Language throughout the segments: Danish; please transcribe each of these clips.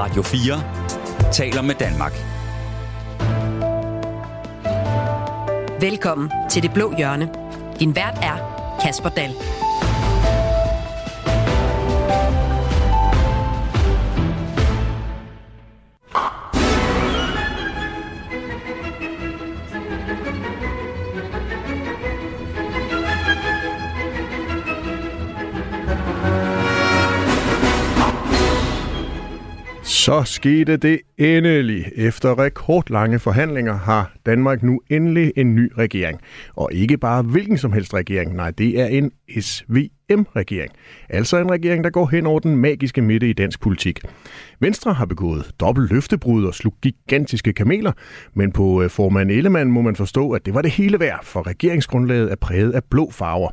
Radio 4 taler med Danmark. Velkommen til Det Blå Hjørne. Din vært er Kasper Dahl. Så skete det endelig. Efter rekordlange forhandlinger har Danmark nu endelig en ny regering. Og ikke bare hvilken som helst regering, nej, det er en SVM-regering. Altså en regering, der går hen over den magiske midte i dansk politik. Venstre har begået dobbelt løftebrud og slugt gigantiske kameler, men på øh, formand Ellemann må man forstå, at det var det hele værd, for regeringsgrundlaget er præget af blå farver.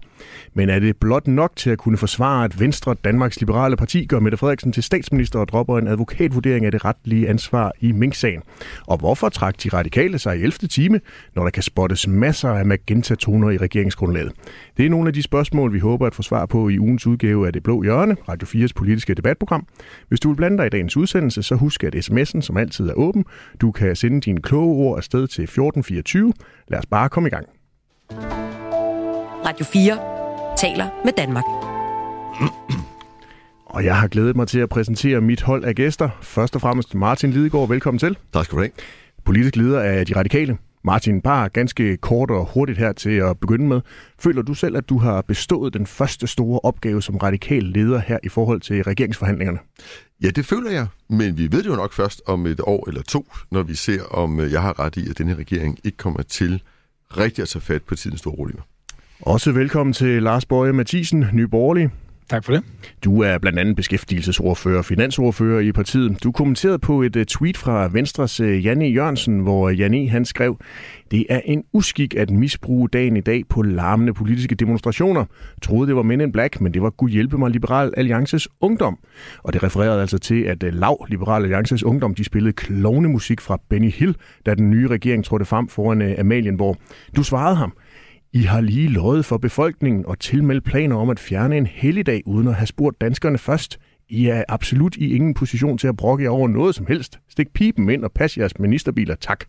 Men er det blot nok til at kunne forsvare, at Venstre, Danmarks Liberale Parti, gør Mette Frederiksen til statsminister og dropper en advokatvurdering af det retlige ansvar i Mink-sagen? Og hvorfor trak de radikale sig i 11. time, når der kan spottes masser af magenta-toner i regeringsgrundlaget? Det er nogle af de spørgsmål, vi håber at få svar på i ugens udgave af Det Blå Hjørne, Radio 4's politiske debatprogram. Hvis du vil blande dig i dagens udsendelse, så husk, at sms'en som altid er åben. Du kan sende dine kloge ord afsted til 1424. Lad os bare komme i gang. Radio 4 taler med Danmark. Og jeg har glædet mig til at præsentere mit hold af gæster. Først og fremmest Martin Lidegaard, velkommen til. Tak skal du have. Politisk leder af De Radikale. Martin, bare ganske kort og hurtigt her til at begynde med. Føler du selv, at du har bestået den første store opgave som radikal leder her i forhold til regeringsforhandlingerne? Ja, det føler jeg, men vi ved det jo nok først om et år eller to, når vi ser, om øh, jeg har ret i, at denne regering ikke kommer til rigtig at tage fat på tidens store problemer. Også velkommen til Lars Bøje Mathisen, Nyborgerlig. Tak for det. Du er blandt andet beskæftigelsesordfører og finansordfører i partiet. Du kommenterede på et øh, tweet fra Venstres øh, Janne Jørgensen, hvor øh, Janne han skrev, det er en uskik at misbruge dagen i dag på larmende politiske demonstrationer. Troede det var Men in Black, men det var Gud hjælpe mig Liberal Alliances Ungdom. Og det refererede altså til, at Lav Liberal Alliances Ungdom de spillede klovnemusik fra Benny Hill, da den nye regering trådte frem foran Amalienborg. Du svarede ham, i har lige lovet for befolkningen og tilmeldt planer om at fjerne en helligdag uden at have spurgt danskerne først. I er absolut i ingen position til at brokke jer over noget som helst. Stik pipen ind og pas jeres ministerbiler, tak.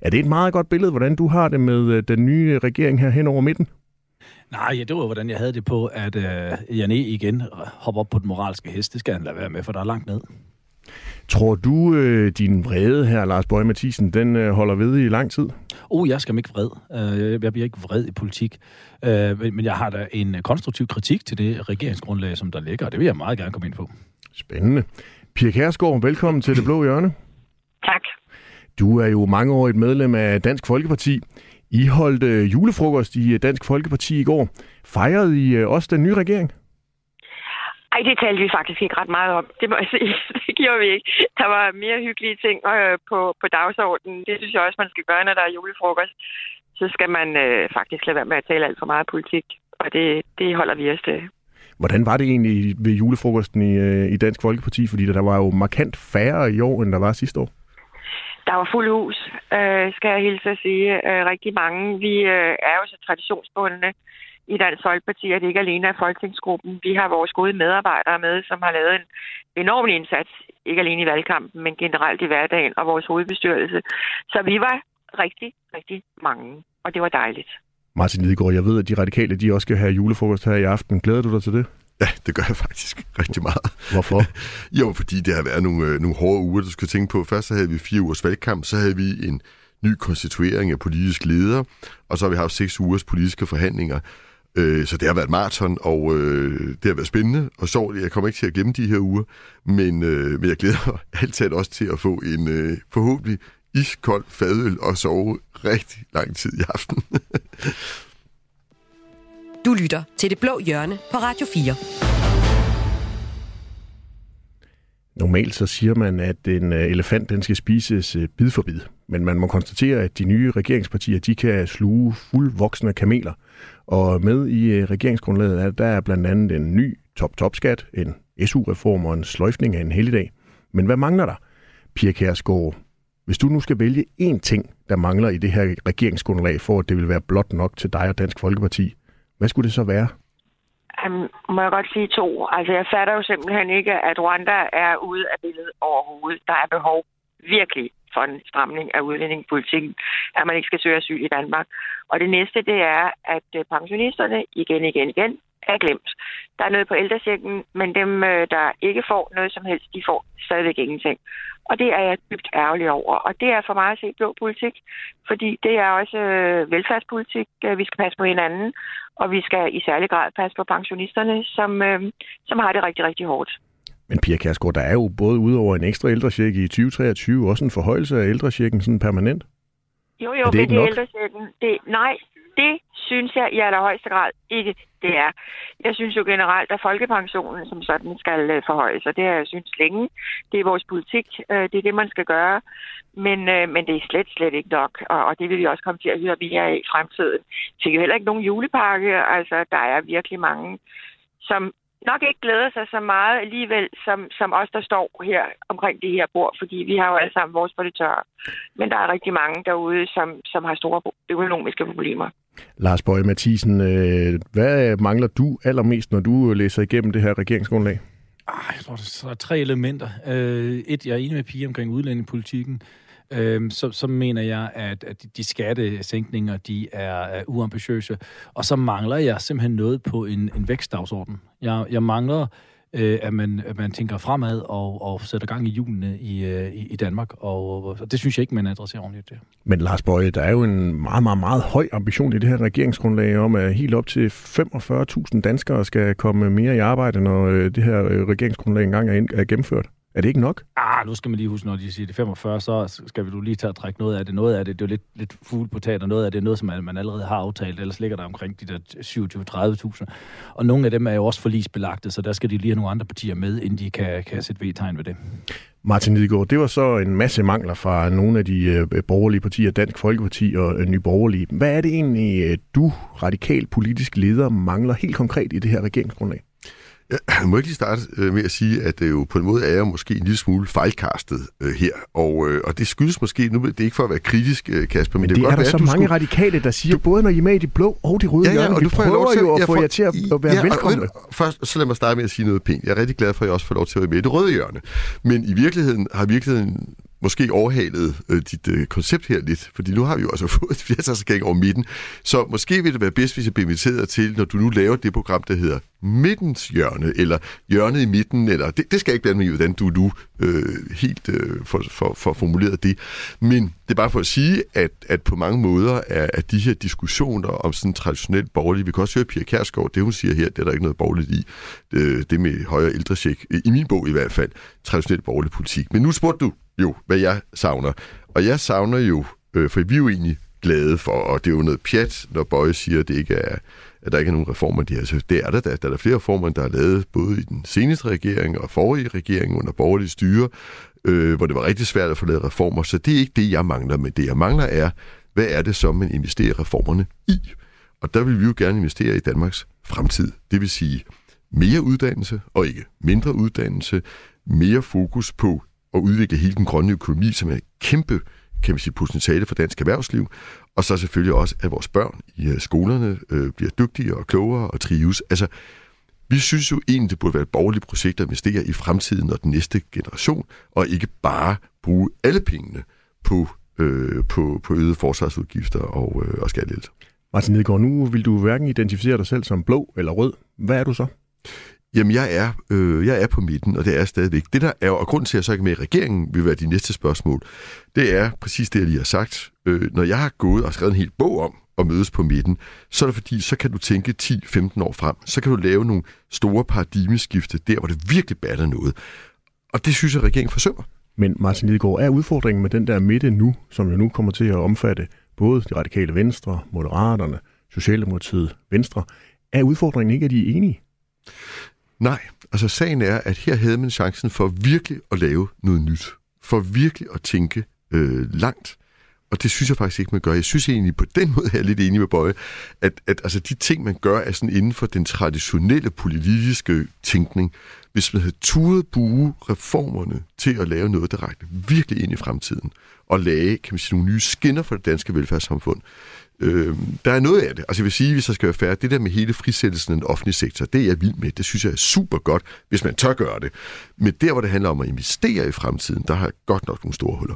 Er det et meget godt billede, hvordan du har det med øh, den nye regering her hen over midten? Nej, ja, det var, hvordan jeg havde det på, at øh, Janne igen hopper op på den moralske hest. Det skal han lade være med, for der er langt ned. Tror du, øh, din vrede her, Lars Bøge Mathisen, den øh, holder ved i lang tid? Oh, jeg skal ikke vred. Øh, jeg bliver ikke vred i politik. Øh, men jeg har da en konstruktiv kritik til det regeringsgrundlag, som der ligger, og det vil jeg meget gerne komme ind på. Spændende. Pia Kærsgaard, velkommen til Det Blå Hjørne. Tak. Du er jo mangeårigt medlem af Dansk Folkeparti. I holdt øh, julefrokost i Dansk Folkeparti i går. Fejrede I øh, også den nye regering? Ej, det talte vi faktisk ikke ret meget om. Det må jeg sige. Det gjorde vi ikke. Der var mere hyggelige ting øh, på, på dagsordenen. Det synes jeg også, man skal gøre, når der er julefrokost. Så skal man øh, faktisk lade være med at tale alt for meget politik. Og det, det holder vi os til. Hvordan var det egentlig ved julefrokosten i, øh, i Dansk Folkeparti? Fordi der var jo markant færre i år, end der var sidste år. Der var fuld hus, øh, skal jeg hilse at sige. Øh, rigtig mange. Vi øh, er jo så traditionsbundne i Dansk Folkeparti, at det ikke alene er folketingsgruppen. Vi har vores gode medarbejdere med, som har lavet en enorm indsats, ikke alene i valgkampen, men generelt i hverdagen, og vores hovedbestyrelse. Så vi var rigtig, rigtig mange, og det var dejligt. Martin Lidegaard, jeg ved, at de radikale de også skal have julefrokost her i aften. Glæder du dig til det? Ja, det gør jeg faktisk rigtig meget. Hvorfor? jo, fordi det har været nogle, øh, nogle hårde uger, du skal tænke på. Først så havde vi fire ugers valgkamp, så havde vi en ny konstituering af politisk leder, og så har vi haft seks ugers politiske forhandlinger. Øh, så det har været maraton, og øh, det har været spændende og sjovt. Jeg kommer ikke til at glemme de her uger, men, øh, men jeg glæder mig altid også til at få en øh, forhåbentlig iskold fadøl og sove rigtig lang tid i aften. du lytter til Det Blå Hjørne på Radio 4. Normalt så siger man, at en øh, elefant den skal spises øh, bid for bid. Men man må konstatere, at de nye regeringspartier de kan sluge fuldvoksne kameler. Og med i øh, regeringsgrundlaget er der er blandt andet en ny top-top-skat, en SU-reform og en sløjfning af en helligdag. Men hvad mangler der? Pia Kærsgaard, hvis du nu skal vælge én ting, der mangler i det her regeringsgrundlag, for at det vil være blot nok til dig og Dansk Folkeparti, hvad skulle det så være? Um, må jeg godt sige to. Altså, jeg fatter jo simpelthen ikke, at Rwanda er ude af billedet overhovedet. Der er behov virkelig stramning af udlændingepolitikken, at man ikke skal søge asyl i Danmark. Og det næste, det er, at øh, pensionisterne igen, igen, igen er glemt. Der er noget på ældresjekken, men dem, øh, der ikke får noget som helst, de får stadigvæk ingenting. Og det er jeg dybt ærgerlig over. Og det er for mig at se blå politik, fordi det er også øh, velfærdspolitik. Vi skal passe på hinanden, og vi skal i særlig grad passe på pensionisterne, som, som har det rigtig, rigtig hårdt. Men Pia Kærsgaard, der er jo både udover en ekstra ældresjek i 2023, også en forhøjelse af ældresjekken sådan permanent. Jo, jo, det men det ældresjekken, det, nej, det synes jeg i allerhøjeste grad ikke, det er. Jeg synes jo generelt, at folkepensionen som sådan skal øh, forhøjes, og det har jeg synes længe. Det er vores politik, øh, det er det, man skal gøre. Men, øh, men det er slet, slet ikke nok, og, og det vil vi også komme til at høre mere i fremtiden. Det er jo heller ikke nogen julepakke, altså der er virkelig mange, som nok ikke glæder sig så meget alligevel, som, som os, der står her omkring det her bord, fordi vi har jo alle sammen vores på det tørre. Men der er rigtig mange derude, som, som har store økonomiske problemer. Lars Bøge Mathisen, øh, hvad mangler du allermest, når du læser igennem det her regeringsgrundlag? Ah, jeg tror, der er tre elementer. Øh, et, jeg er enig med Pia omkring udlændingepolitikken øh, så, så mener jeg, at, at de skattesænkninger, de er, er uambitiøse. Og så mangler jeg simpelthen noget på en, en vækstdagsorden. Jeg, jeg mangler, øh, at, man, at man tænker fremad og, og sætter gang i hjulene i, øh, i, Danmark. Og, og det synes jeg ikke, man adresserer ordentligt. Det. Men Lars Bøje, der er jo en meget, meget, meget høj ambition i det her regeringsgrundlag om, at helt op til 45.000 danskere skal komme mere i arbejde, når øh, det her øh, regeringsgrundlag engang er, er gennemført. Er det ikke nok? Ah, nu skal man lige huske, når de siger det 45, så skal vi du lige tage at trække noget af det. Noget af det, det er jo lidt, lidt fuglepotat, og noget af det er noget, som man, man allerede har aftalt. Ellers ligger der omkring de der 27-30.000. Og nogle af dem er jo også forlisbelagte, så der skal de lige have nogle andre partier med, inden de kan, kan sætte V-tegn ved det. Martin Lidegaard, det var så en masse mangler fra nogle af de øh, borgerlige partier, Dansk Folkeparti og øh, Nye Borgerlige. Hvad er det egentlig, øh, du, radikal politisk leder, mangler helt konkret i det her regeringsgrundlag? Jeg må ikke lige starte øh, med at sige, at det jo på en måde er jeg måske en lille smule fejlkastet øh, her, og, øh, og det skyldes måske, nu det er ikke for at være kritisk, øh, Kasper, men, men det, det er der godt så være, mange skulle... radikale, der siger, du... både når I er med i de blå og de røde ja, ja, hjørne, vi prøver jo at få jer til at, være ja, velkomne. Og, først, så lad mig starte med at sige noget pænt. Jeg er rigtig glad for, at jeg også får lov til at være med i det røde hjørne. Men i virkeligheden har virkeligheden måske overhalet øh, dit øh, koncept her lidt, fordi nu har vi jo altså fået et flertalsregering over midten, så måske vil det være bedst, hvis jeg bliver inviteret til, når du nu laver det program, der hedder Midtens Hjørne, eller Hjørnet i midten, eller det, det skal jeg ikke blande mig i, hvordan du nu øh, helt øh, for, for, for formuleret det. Men det er bare for at sige, at, at på mange måder er at de her diskussioner om sådan traditionelt borgerligt, vi kan også høre Pia Kærsgaard, det hun siger her, det er der ikke noget borgerligt i, det, det med højere ældresjek, i min bog i hvert fald, traditionelt borgerlig politik. Men nu spurgte du jo, hvad jeg savner. Og jeg savner jo, øh, for vi er jo egentlig glade for, og det er jo noget pjat, når Bøje siger, at det ikke er at der ikke er nogen reformer. De altså, det er der der, Der er der flere reformer, der er lavet både i den seneste regering og forrige regering under borgerlige styre, øh, hvor det var rigtig svært at få lavet reformer. Så det er ikke det, jeg mangler. Men det, jeg mangler, er, hvad er det så, man investerer reformerne i? Og der vil vi jo gerne investere i Danmarks fremtid. Det vil sige mere uddannelse, og ikke mindre uddannelse, mere fokus på at udvikle hele den grønne økonomi, som er et kæmpe kan man sige, potentiale for dansk erhvervsliv, og så selvfølgelig også, at vores børn i øh, skolerne øh, bliver dygtigere og klogere og trives. Altså, vi synes jo egentlig, det burde være et borgerligt projekt at investere i fremtiden og den næste generation, og ikke bare bruge alle pengene på, øh, på, på øgede forsvarsudgifter og, øh, og skattelettelser. Martin Nedgaard, nu vil du hverken identificere dig selv som blå eller rød. Hvad er du så? Jamen, jeg er, øh, jeg er på midten, og det er stadigvæk. Det der er, og grund til, at jeg så ikke med i regeringen, vil være de næste spørgsmål, det er præcis det, jeg lige har sagt. Øh, når jeg har gået og skrevet en hel bog om at mødes på midten, så er det fordi, så kan du tænke 10-15 år frem. Så kan du lave nogle store paradigmeskifte der, hvor det virkelig batter noget. Og det synes jeg, at regeringen forsøger. Men Martin Lidegaard, er udfordringen med den der midte nu, som jo nu kommer til at omfatte både de radikale venstre, moderaterne, Socialdemokratiet, Venstre, er udfordringen ikke, at de er enige? Nej, altså sagen er, at her havde man chancen for virkelig at lave noget nyt. For virkelig at tænke øh, langt. Og det synes jeg faktisk ikke, man gør. Jeg synes egentlig, på den måde er jeg lidt enig med Bøje, at, at altså, de ting, man gør, er sådan inden for den traditionelle politiske tænkning. Hvis man havde turet bruge reformerne til at lave noget, der rækker virkelig ind i fremtiden, og lage, kan man sige, nogle nye skinner for det danske velfærdssamfund, Øh, der er noget af det. Altså jeg vil sige, hvis jeg skal være færdig, det der med hele frisættelsen af den offentlige sektor, det er jeg vild med. Det synes jeg er super godt, hvis man tør gøre det. Men der, hvor det handler om at investere i fremtiden, der har jeg godt nok nogle store huller.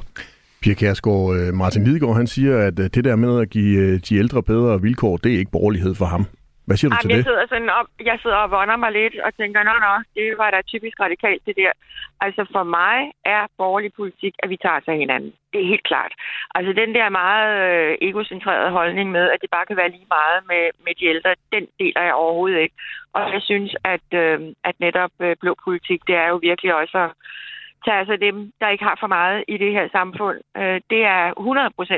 Pia Kærsgaard, øh, Martin Lidegaard, han siger, at øh, det der med at give øh, de ældre bedre vilkår, det er ikke borgerlighed for ham. Hvad siger du Jamen, til jeg det? sidder, sådan op, jeg sidder og vonder mig lidt og tænker, nå, nå, det var da typisk radikalt det der. Altså for mig er borgerlig politik, at vi tager sig af hinanden. Det er helt klart. Altså den der meget øh, egocentrerede holdning med, at det bare kan være lige meget med, med de ældre, den deler jeg overhovedet ikke. Og jeg synes, at, øh, at netop øh, blå politik, det er jo virkelig også at tage sig dem, der ikke har for meget i det her samfund. Øh, det er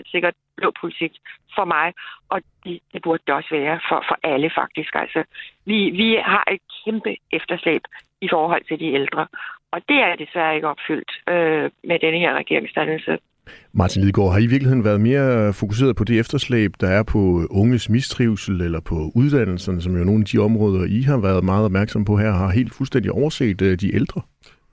100% sikkert blå politik for mig, og det, det burde det også være for, for alle faktisk. Altså, vi, vi har et kæmpe efterslæb i forhold til de ældre, og det er desværre ikke opfyldt øh, med denne her regeringsdannelse. Martin Lidegaard, har I i virkeligheden været mere fokuseret på det efterslæb, der er på unges mistrivsel eller på uddannelserne, som jo er nogle af de områder, I har været meget opmærksom på her, har helt fuldstændig overset øh, de ældre?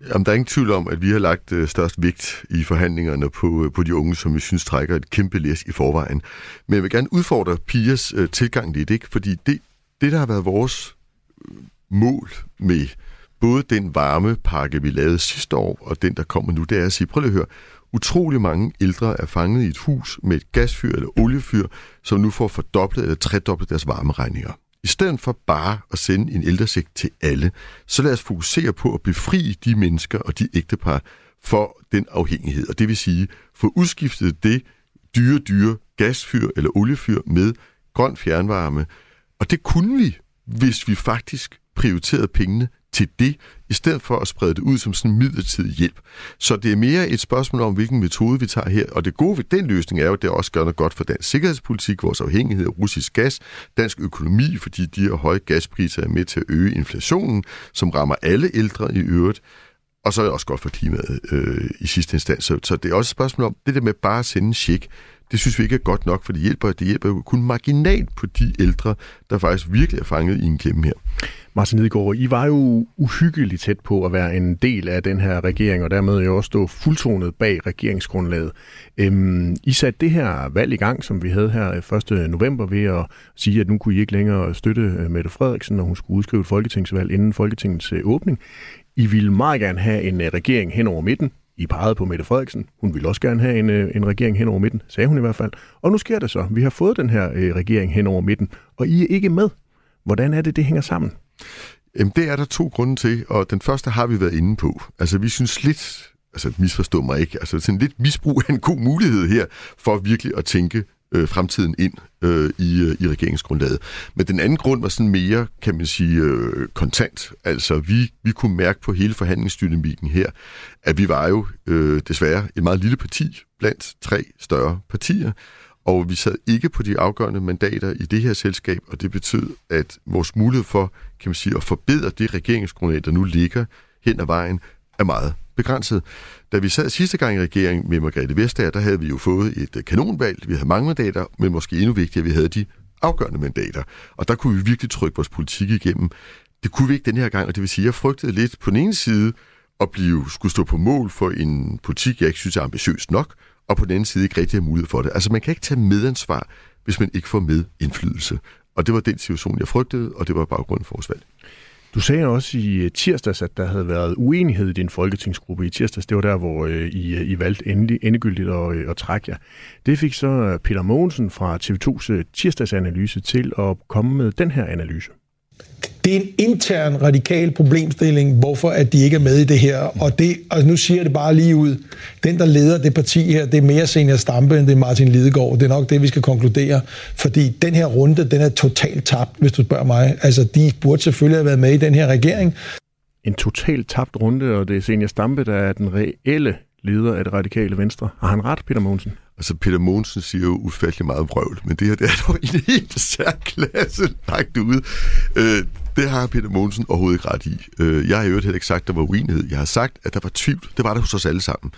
Jamen, der er ingen tvivl om, at vi har lagt øh, størst vægt i forhandlingerne på, øh, på de unge, som vi synes trækker et kæmpe læs i forvejen. Men jeg vil gerne udfordre pigers øh, tilgang lidt, ikke? fordi det, det, der har været vores øh, mål med både den varme pakke, vi lavede sidste år, og den, der kommer nu, det er at sige, prøv lige at høre, utrolig mange ældre er fanget i et hus med et gasfyr eller oliefyr, som nu får fordoblet eller tredoblet deres varmeregninger. I stedet for bare at sende en ældresæk til alle, så lad os fokusere på at befri de mennesker og de ægtepar for den afhængighed. Og det vil sige, få udskiftet det dyre, dyre gasfyr eller oliefyr med grøn fjernvarme. Og det kunne vi, hvis vi faktisk prioriterede pengene til det, i stedet for at sprede det ud som sådan en midlertidig hjælp. Så det er mere et spørgsmål om, hvilken metode vi tager her. Og det gode ved den løsning er jo, at det også gør noget godt for dansk sikkerhedspolitik, vores afhængighed af russisk gas, dansk økonomi, fordi de her høje gaspriser er med til at øge inflationen, som rammer alle ældre i øvrigt. Og så er det også godt for klimaet øh, i sidste instans. Så, så det er også et spørgsmål om, det der med bare at sende en check, det synes vi ikke er godt nok, for det hjælper, det hjælper jo kun marginalt på de ældre, der faktisk virkelig er fanget i en klemme her. Martin Lidegaard, I var jo uhyggeligt tæt på at være en del af den her regering, og dermed jo også stå fuldtonet bag regeringsgrundlaget. Øhm, I satte det her valg i gang, som vi havde her 1. november, ved at sige, at nu kunne I ikke længere støtte øh, Mette Frederiksen, når hun skulle udskrive et folketingsvalg inden Folketingets øh, åbning. I ville meget gerne have en øh, regering hen over midten. I pegede på Mette Frederiksen. Hun ville også gerne have en, øh, en regering hen over midten, sagde hun i hvert fald. Og nu sker det så. Vi har fået den her øh, regering hen over midten, og I er ikke med. Hvordan er det, det hænger sammen? Jamen, det er der to grunde til, og den første har vi været inde på. Altså, vi synes lidt, altså misforstå mig ikke, altså sådan lidt misbrug af en god mulighed her, for virkelig at tænke øh, fremtiden ind øh, i, øh, i regeringsgrundlaget. Men den anden grund var sådan mere, kan man sige, øh, kontant. Altså, vi, vi kunne mærke på hele forhandlingsdynamikken her, at vi var jo øh, desværre et meget lille parti blandt tre større partier, og vi sad ikke på de afgørende mandater i det her selskab, og det betød, at vores mulighed for kan man sige, at forbedre det regeringsgrundlag, der nu ligger hen ad vejen, er meget begrænset. Da vi sad sidste gang i regeringen med Margrethe Vestager, der havde vi jo fået et øh, kanonvalg. Vi havde mange mandater, men måske endnu vigtigere, vi havde de afgørende mandater. Og der kunne vi virkelig trykke vores politik igennem. Det kunne vi ikke den her gang, og det vil sige, at jeg frygtede lidt på den ene side at blive, skulle stå på mål for en politik, jeg ikke synes er ambitiøs nok, og på den anden side ikke rigtig har mulighed for det. Altså man kan ikke tage medansvar, hvis man ikke får med indflydelse. Og det var den situation, jeg frygtede, og det var baggrunden for vores valg. Du sagde også i øh, tirsdags, at der havde været uenighed i din folketingsgruppe i tirsdags. Det var der, hvor øh, I, øh, I valgte endelig, endegyldigt at, at trække jer. Det fik så Peter Mogensen fra TV2's tirsdagsanalyse til at komme med den her analyse. Det er en intern radikal problemstilling, hvorfor at de ikke er med i det her. Og, det, og nu siger jeg det bare lige ud. Den, der leder det parti her, det er mere Senior Stampe, end det er Martin Lidegaard. Det er nok det, vi skal konkludere. Fordi den her runde, den er totalt tabt, hvis du spørger mig. Altså, de burde selvfølgelig have været med i den her regering. En totalt tabt runde, og det er Senior Stampe, der er den reelle leder af det radikale venstre. Har han ret, Peter Mogensen? Altså, Peter Mogensen siger jo ufattelig meget vrøvl, men det her det er dog en helt særklasse lagt ud. Øh, det har Peter Mogensen overhovedet ikke ret i. Øh, jeg har jo heller ikke sagt, at der var uenighed. Jeg har sagt, at der var tvivl. Det var der hos os alle sammen.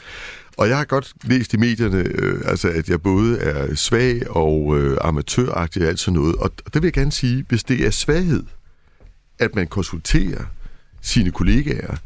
Og jeg har godt læst i medierne, øh, altså, at jeg både er svag og øh, amatøragtig og alt sådan noget. Og det vil jeg gerne sige, hvis det er svaghed, at man konsulterer sine kollegaer,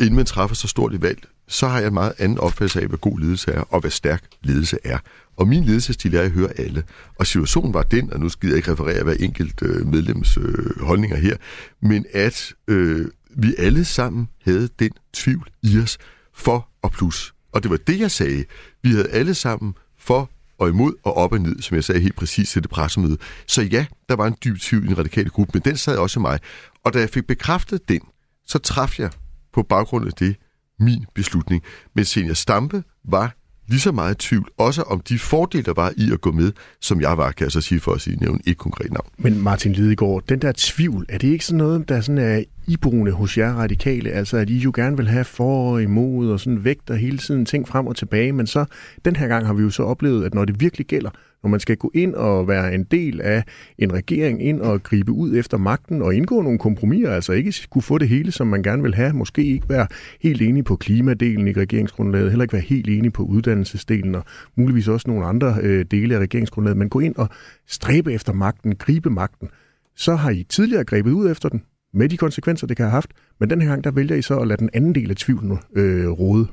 inden man træffer så stort et valg, så har jeg en meget anden opfattelse af, hvad god ledelse er, og hvad stærk ledelse er. Og min ledelsesstil er at høre alle. Og situationen var den, og nu skal jeg ikke referere hver enkelt øh, medlems øh, holdninger her, men at øh, vi alle sammen havde den tvivl i os for og plus. Og det var det, jeg sagde. Vi havde alle sammen for og imod og op og ned, som jeg sagde helt præcis til det pressemøde. Så ja, der var en dyb tvivl i den radikale gruppe, men den sad også i mig. Og da jeg fik bekræftet den, så traf jeg på baggrund af det min beslutning. Men Senior Stampe var lige så meget tvivl, også om de fordele, der var i at gå med, som jeg var, kan jeg så sige, for at sige, nævne et konkret navn. Men Martin Lidegaard, den der tvivl, er det ikke sådan noget, der sådan er iboende hos jer radikale? Altså, at I jo gerne vil have for og imod, og sådan vægter hele tiden ting frem og tilbage, men så, den her gang har vi jo så oplevet, at når det virkelig gælder, når man skal gå ind og være en del af en regering, ind og gribe ud efter magten og indgå nogle kompromiser, altså ikke kunne få det hele, som man gerne vil have, måske ikke være helt enig på klimadelen i regeringsgrundlaget, heller ikke være helt enig på uddannelsesdelen og muligvis også nogle andre øh, dele af regeringsgrundlaget, men gå ind og stræbe efter magten, gribe magten, så har I tidligere grebet ud efter den, med de konsekvenser, det kan have haft, men den her gang, der vælger I så at lade den anden del af tvivlen øh, råde.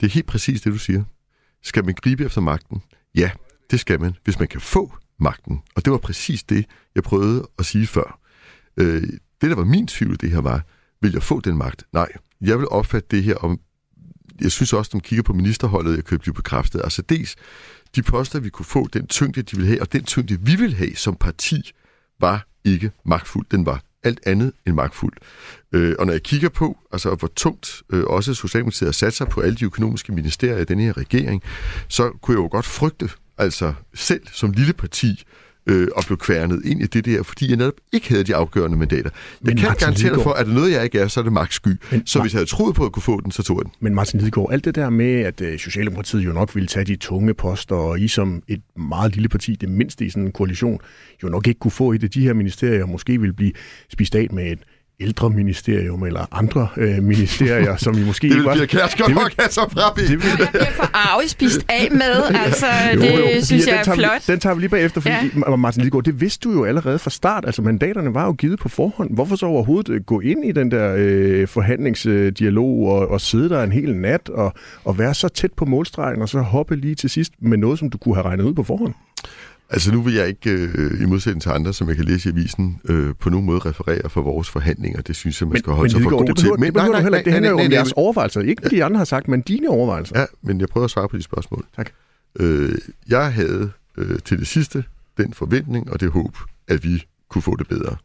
Det er helt præcis det, du siger. Skal man gribe efter magten? Ja, det skal man, hvis man kan få magten. Og det var præcis det, jeg prøvede at sige før. Øh, det, der var min tvivl, det her var, vil jeg få den magt? Nej, jeg vil opfatte det her om... Jeg synes også, når man kigger på ministerholdet, jeg kan blive bekræftet. Altså dels, de poster, vi kunne få, den tyngde, de ville have, og den tyngde, vi ville have som parti, var ikke magtfuld. Den var alt andet end magtfuld. Øh, og når jeg kigger på, altså hvor tungt øh, også Socialdemokratiet har sat sig på alle de økonomiske ministerier i den her regering, så kunne jeg jo godt frygte, altså selv som lille parti, øh, og blev kværnet ind i det der, fordi jeg netop ikke havde de afgørende mandater. Jeg men kan Martin garantere dig for, at det noget, jeg ikke er, så er det magtsky. Men, så hvis jeg havde troet på at kunne få den, så tog jeg den. Men Martin Lidegaard, alt det der med, at uh, Socialdemokratiet jo nok ville tage de tunge poster, og I som et meget lille parti, det mindste i sådan en koalition, jo nok ikke kunne få i det, de her ministerier, måske ville blive spist af med et ældreministerium eller andre øh, ministerier, som I måske det vil var... Det vil nok have så frabi. Det vil... Jeg bliver for spist af med, altså jo, det jo, synes jeg er flot. Vi, den tager vi lige bagefter, fordi ja. Martin Lidegaard, det vidste du jo allerede fra start, altså mandaterne var jo givet på forhånd. Hvorfor så overhovedet øh, gå ind i den der øh, forhandlingsdialog og, og sidde der en hel nat og, og være så tæt på målstregen og så hoppe lige til sidst med noget, som du kunne have regnet ud på forhånd? Altså nu vil jeg ikke, øh, i modsætning til andre, som jeg kan læse i avisen, øh, på nogen måde referere for vores forhandlinger. Det synes jeg, man skal holde sig for god det til. Men, det, nej, nej, nej, det handler jo om jeres overvejelser. Ikke hvad de andre har sagt, men dine overvejelser. Ja, men jeg prøver at svare på de spørgsmål. Tak. Øh, jeg havde øh, til det sidste den forventning og det håb, at vi kunne få det bedre.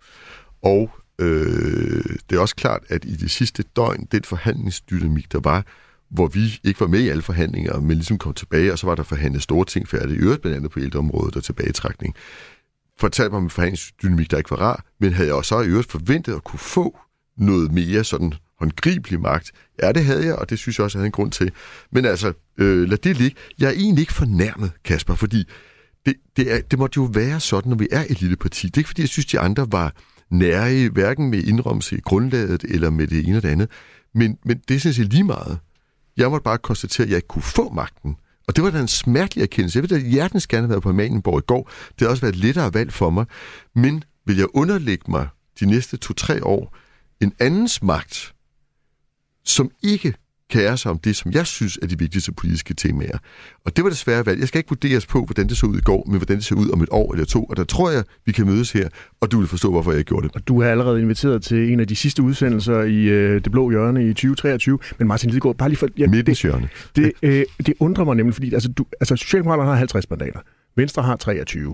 Og øh, det er også klart, at i det sidste døgn, den forhandlingsdynamik, der var, hvor vi ikke var med i alle forhandlinger, men ligesom kom tilbage, og så var der forhandlet store ting færdigt, i øvrigt blandt andet på ældreområdet og tilbagetrækning. Fortalte mig om en forhandlingsdynamik, der ikke var rar, men havde jeg også i øvrigt forventet at kunne få noget mere sådan håndgribelig magt. Ja, det havde jeg, og det synes jeg også, jeg havde en grund til. Men altså, øh, lad det ligge. Jeg er egentlig ikke fornærmet, Kasper, fordi det, det, er, det måtte jo være sådan, når vi er et lille parti. Det er ikke, fordi jeg synes, de andre var nære, hverken med indrømmelse i grundlaget eller med det ene og det andet. Men, men det synes jeg lige meget. Jeg måtte bare konstatere, at jeg ikke kunne få magten. Og det var da en smertelig erkendelse. Jeg ved, at hjertens gerne have været på Amalienborg i går. Det har også været lettere valg for mig. Men vil jeg underlægge mig de næste to-tre år en andens magt, som ikke kære sig om det, som jeg synes er de vigtigste politiske temaer. Og det var det svære valg. Jeg skal ikke vurderes på, hvordan det så ud i går, men hvordan det ser ud om et år eller to. Og der tror jeg, vi kan mødes her, og du vil forstå, hvorfor jeg gjorde det. Og du er allerede inviteret til en af de sidste udsendelser i øh, Det Blå Hjørne i 2023. Men Martin Lidegaard, bare lige for... Ja, Midtens hjørne. Det, øh, det undrer mig nemlig, fordi altså, du, altså, Socialdemokraterne har 50 mandater. Venstre har 23.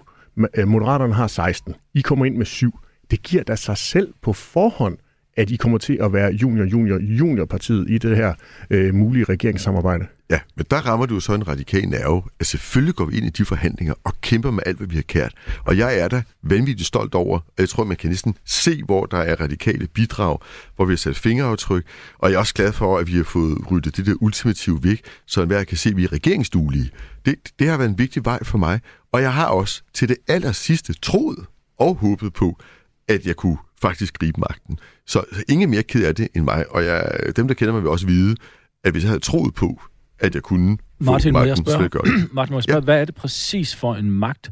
Øh, Moderaterne har 16. I kommer ind med 7. Det giver da sig selv på forhånd, at I kommer til at være junior, junior, juniorpartiet i det her øh, mulige regeringssamarbejde? Ja, men der rammer du så en radikal nerve, at selvfølgelig går vi ind i de forhandlinger og kæmper med alt, hvad vi har kært. Og jeg er da vanvittigt stolt over, at jeg tror, man kan næsten se, hvor der er radikale bidrag, hvor vi har sat fingeraftryk, og jeg er også glad for, at vi har fået ryddet det der ultimative væk, så enhver kan se, at vi er regeringsduelige. Det, det har været en vigtig vej for mig, og jeg har også til det aller sidste troet og håbet på, at jeg kunne faktisk gribe magten. Så ingen mere ked af det end mig, og jeg, dem, der kender mig, vil også vide, at hvis jeg havde troet på, at jeg kunne få Martin, magten, jeg spørge, så gøre det. Martin, må jeg spørge, ja. hvad er det præcis for en magt,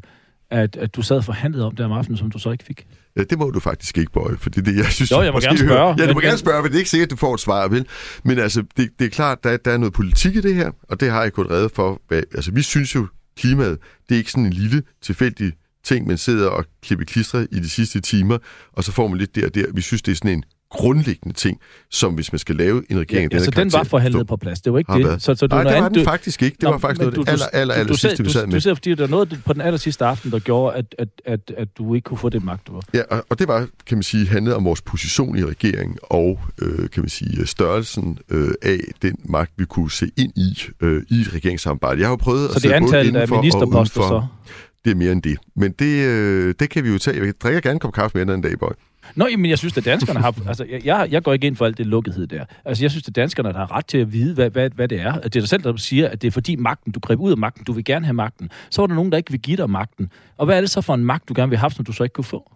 at, at du sad forhandlet om der om aftenen, som du så ikke fik? Ja, det må du faktisk ikke, Bøje, for det er det, jeg synes... Jo, jeg må gerne spørge, hører. Ja, du men- må gerne spørge, men det er ikke sikkert, at du får et svar, vel? Men altså, det, det er klart, der, der er noget politik i det her, og det har jeg gået redde for. Hvad, altså, vi synes jo, klimaet, det er ikke sådan en lille, tilfældig ting, man sidder og klipper klistre i de sidste timer, og så får man lidt der og der. Vi synes, det er sådan en grundlæggende ting, som hvis man skal lave en regering... af Ja, den så den var forhandlet på plads. Det var ikke det. været. Så, så det Nej, det var den du- faktisk ikke. Det Nå, var faktisk noget af det aller, aller, aller sidste, vi sad du, med. Du ser, fordi der er noget på den aller sidste aften, der gjorde, at, at, at, at du ikke kunne få det magt, du var. Ja, og, og det var, kan man sige, handlet om vores position i regeringen og, øh, kan man sige, størrelsen øh, af den magt, vi kunne se ind i øh, i et regeringssamarbejde. Jeg har jo prøvet Så at det sidde både antallet af indenfor og ministerposter udenfor. så? Det er det mere end det. Men det, øh, det kan vi jo tage. Jeg drikker gerne en kop kaffe med en anden dag, boy. Nå, men jeg synes, at danskerne har... Altså, jeg- jeg, går ikke ind for alt det lukkethed der. Altså, jeg synes, at danskerne der har ret til at vide, hvad, hvad, hvad det er. At det er dig selv, der siger, at det er fordi magten, du greb ud af magten, du vil gerne have magten. Så var der nogen, der ikke vil give dig magten. Og hvad er det så for en magt, du gerne vil have, som du så ikke kunne få?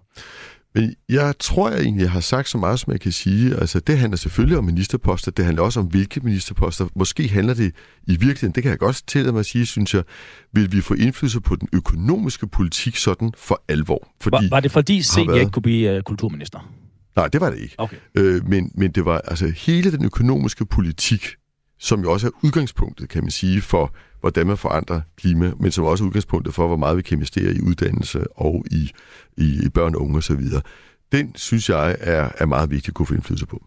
Men jeg tror jeg egentlig, jeg har sagt så meget, som jeg kan sige. Altså, det handler selvfølgelig om ministerposter. Det handler også om, hvilke ministerposter. Måske handler det i virkeligheden, det kan jeg godt tillade mig at sige, synes jeg, vil vi få indflydelse på den økonomiske politik sådan for alvor. Fordi Var, var det fordi Sen været- ikke kunne blive uh, kulturminister? Nej, det var det ikke. Okay. Øh, men, men det var altså hele den økonomiske politik, som jo også er udgangspunktet, kan man sige, for hvordan man forandrer klima, men som også er udgangspunktet for, hvor meget vi kan investere i uddannelse og i, i, i børn og unge osv. Den, synes jeg, er, er meget vigtig at kunne få indflydelse på.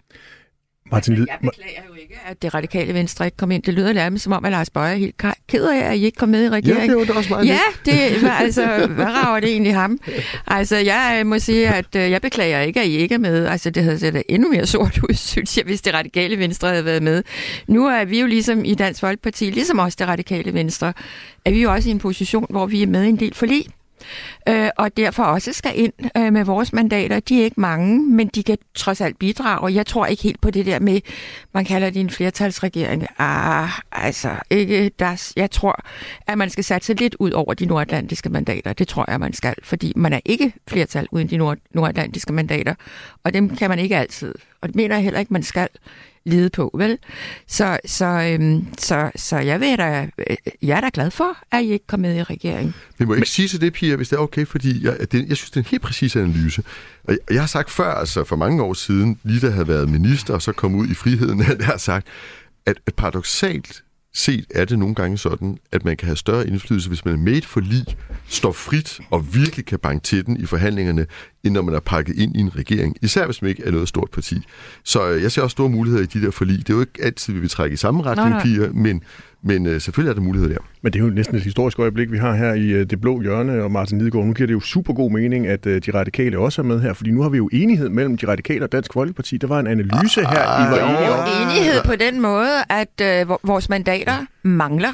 Martin Lid, Jeg beklager jo ikke, at det radikale venstre ikke kom ind. Det lyder nærmest som om, at Lars Bøje er helt ked af, at I ikke kom med i Ja, regeringen. det var da også meget Ja, det var altså, hvad rager det egentlig ham? Altså, jeg øh, må sige, at øh, jeg beklager ikke, at I ikke er med. Altså, det havde set endnu mere sort ud, synes jeg, hvis det radikale venstre havde været med. Nu er vi jo ligesom i Dansk Folkeparti, ligesom også det radikale venstre, er vi jo også i en position, hvor vi er med i en del forlig. Øh, og derfor også skal ind øh, med vores mandater. De er ikke mange, men de kan trods alt bidrage. Og jeg tror ikke helt på det der med, man kalder det en flertalsregering. Ah, altså, ikke das. jeg tror, at man skal satse lidt ud over de nordatlantiske mandater. Det tror jeg, man skal, fordi man er ikke flertal uden de nord- nordatlantiske mandater. Og dem kan man ikke altid. Og det mener jeg heller ikke, man skal lide på, vel? Så, så, øhm, så, så jeg, ved da, øh, jeg er da glad for, at I ikke kom med i regeringen. Men må ikke sige til det, Pia, hvis det er okay, fordi jeg, det, jeg synes, det er en helt præcis analyse. Og jeg, jeg har sagt før, altså for mange år siden, lige da jeg havde været minister, og så kom ud i friheden, at jeg har sagt, at, at paradoxalt set er det nogle gange sådan, at man kan have større indflydelse, hvis man er med for et forlig, står frit og virkelig kan banke til den i forhandlingerne, end når man er pakket ind i en regering. Især hvis man ikke er noget stort parti. Så øh, jeg ser også store muligheder i de der forlig. Det er jo ikke altid, vi vil trække i samme retning, Nej, nej. piger, men, men øh, selvfølgelig er der muligheder der. Men det er jo næsten et historisk øjeblik, vi har her i øh, det blå hjørne, og Martin Lidegaard, nu giver det jo super god mening, at øh, de radikale også er med her, fordi nu har vi jo enighed mellem de radikale og Dansk Folkeparti. Der var en analyse her, I var enige om. enighed på den måde, at øh, vor- vores mandater mangler.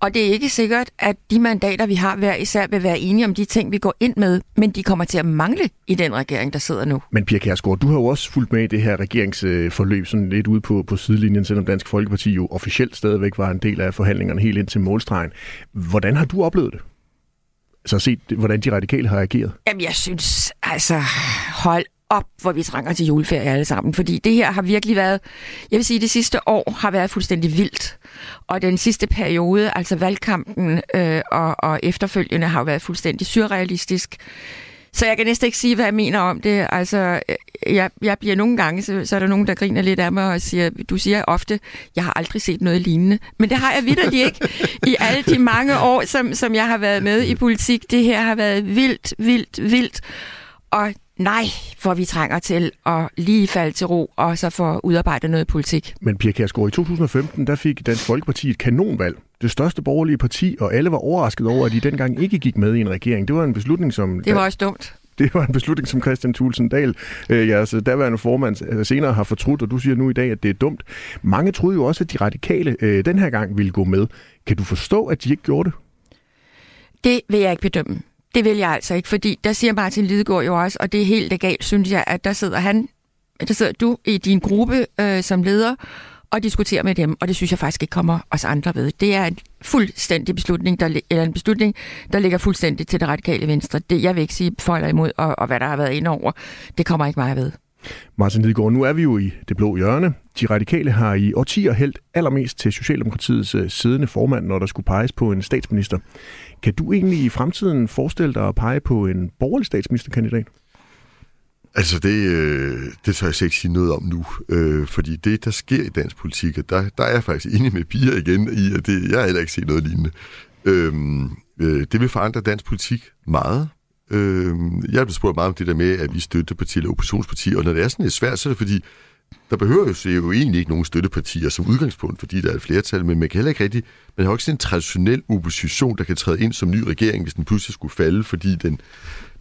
Og det er ikke sikkert, at de mandater, vi har hver især, vil være enige om de ting, vi går ind med, men de kommer til at mangle i den regering, der sidder nu. Men Pia Kærsgaard, du har jo også fulgt med i det her regeringsforløb, sådan lidt ude på, på sidelinjen, selvom Dansk Folkeparti jo officielt stadigvæk var en del af forhandlingerne helt ind til målstregen. Hvordan har du oplevet det? Så set, hvordan de radikale har ageret? Jamen, jeg synes, altså, hold op, hvor vi trænger til juleferie alle sammen. Fordi det her har virkelig været, jeg vil sige, det sidste år har været fuldstændig vildt. Og den sidste periode, altså valgkampen øh, og, og efterfølgende, har jo været fuldstændig surrealistisk. Så jeg kan næsten ikke sige, hvad jeg mener om det. Altså, øh, jeg, jeg bliver nogle gange, så, så er der nogen, der griner lidt af mig og siger, du siger ofte, jeg har aldrig set noget lignende. Men det har jeg vidderligt ikke. I alle de mange år, som, som jeg har været med i politik, det her har været vildt, vildt, vildt. Og nej, hvor vi trænger til at lige falde til ro, og så få udarbejdet noget politik. Men Pia Kærsgaard, i 2015, der fik Dansk Folkeparti et kanonvalg. Det største borgerlige parti, og alle var overrasket over, at de dengang ikke gik med i en regering. Det var en beslutning, som... Det var også dumt. det var en beslutning, som Christian Thulsen Dahl, øh, jeres daværende formand, øh, senere har fortrudt, og du siger nu i dag, at det er dumt. Mange troede jo også, at de radikale øh, den her gang ville gå med. Kan du forstå, at de ikke gjorde det? Det vil jeg ikke bedømme. Det vil jeg altså ikke, fordi der siger Martin Lidegaard jo også, og det er helt legalt, synes jeg, at der sidder han, der sidder du i din gruppe øh, som leder og diskuterer med dem, og det synes jeg faktisk ikke kommer os andre ved. Det er en fuldstændig beslutning, der, eller en beslutning, der ligger fuldstændig til det radikale venstre. Det, jeg vil ikke sige for eller imod, og, og hvad der har været ind over, det kommer ikke mig ved. Martin Lidegaard, nu er vi jo i det blå hjørne. De radikale har i årtier hældt allermest til Socialdemokratiets øh, siddende formand, når der skulle peges på en statsminister. Kan du egentlig i fremtiden forestille dig at pege på en borgerlig statsministerkandidat? Altså, det, øh, det tør jeg ikke sige noget om nu, øh, fordi det, der sker i dansk politik, der, der er jeg faktisk enig med Pia igen i, at det, jeg har heller ikke set noget lignende. Øh, øh, det vil forandre dansk politik meget. Øh, jeg har blevet spurgt meget om det der med, at vi støtteparti eller oppositionsparti, og når det er sådan lidt svært, så er det fordi, der behøver jo, jo egentlig ikke nogen støttepartier som udgangspunkt, fordi der er et flertal, men man kan heller ikke rigtig, man har jo ikke sådan en traditionel opposition, der kan træde ind som ny regering, hvis den pludselig skulle falde, fordi den,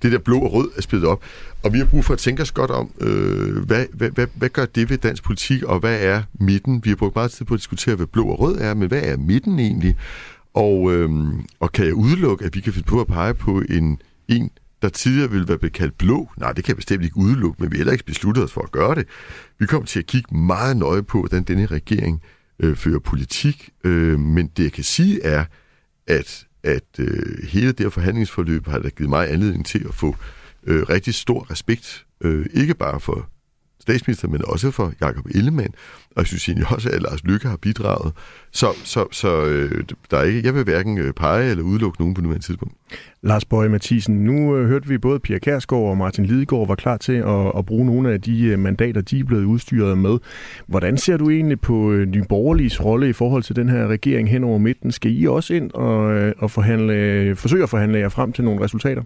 det der blå og rød er splittet op. Og vi har brug for at tænke os godt om, øh, hvad, hvad, hvad, hvad gør det ved dansk politik, og hvad er midten? Vi har brugt meget tid på at diskutere, hvad blå og rød er, men hvad er midten egentlig? Og, øh, og kan jeg udelukke, at vi kan finde på at pege på en, en der tidligere ville være blevet kaldt blå. Nej, det kan jeg bestemt ikke udelukke, men vi har heller ikke besluttet os for at gøre det. Vi kommer til at kigge meget nøje på, hvordan denne regering øh, fører politik, øh, men det jeg kan sige er, at, at øh, hele det her forhandlingsforløb har da givet mig anledning til at få øh, rigtig stor respekt, øh, ikke bare for statsminister, men også for Jakob Ellemann, og jeg synes egentlig også, at Lars Lykke har bidraget. Så, så, så øh, der er ikke, jeg vil hverken øh, pege eller udelukke nogen på nuværende tidspunkt. Lars Bøge Mathisen, nu øh, hørte vi både Pia Kærsgaard og Martin Lidegaard var klar til at, at bruge nogle af de øh, mandater, de er blevet udstyret med. Hvordan ser du egentlig på øh, Nye Borgerliges rolle i forhold til den her regering hen over midten? Skal I også ind og, øh, og forhandle, øh, forsøge at forhandle jer frem til nogle resultater?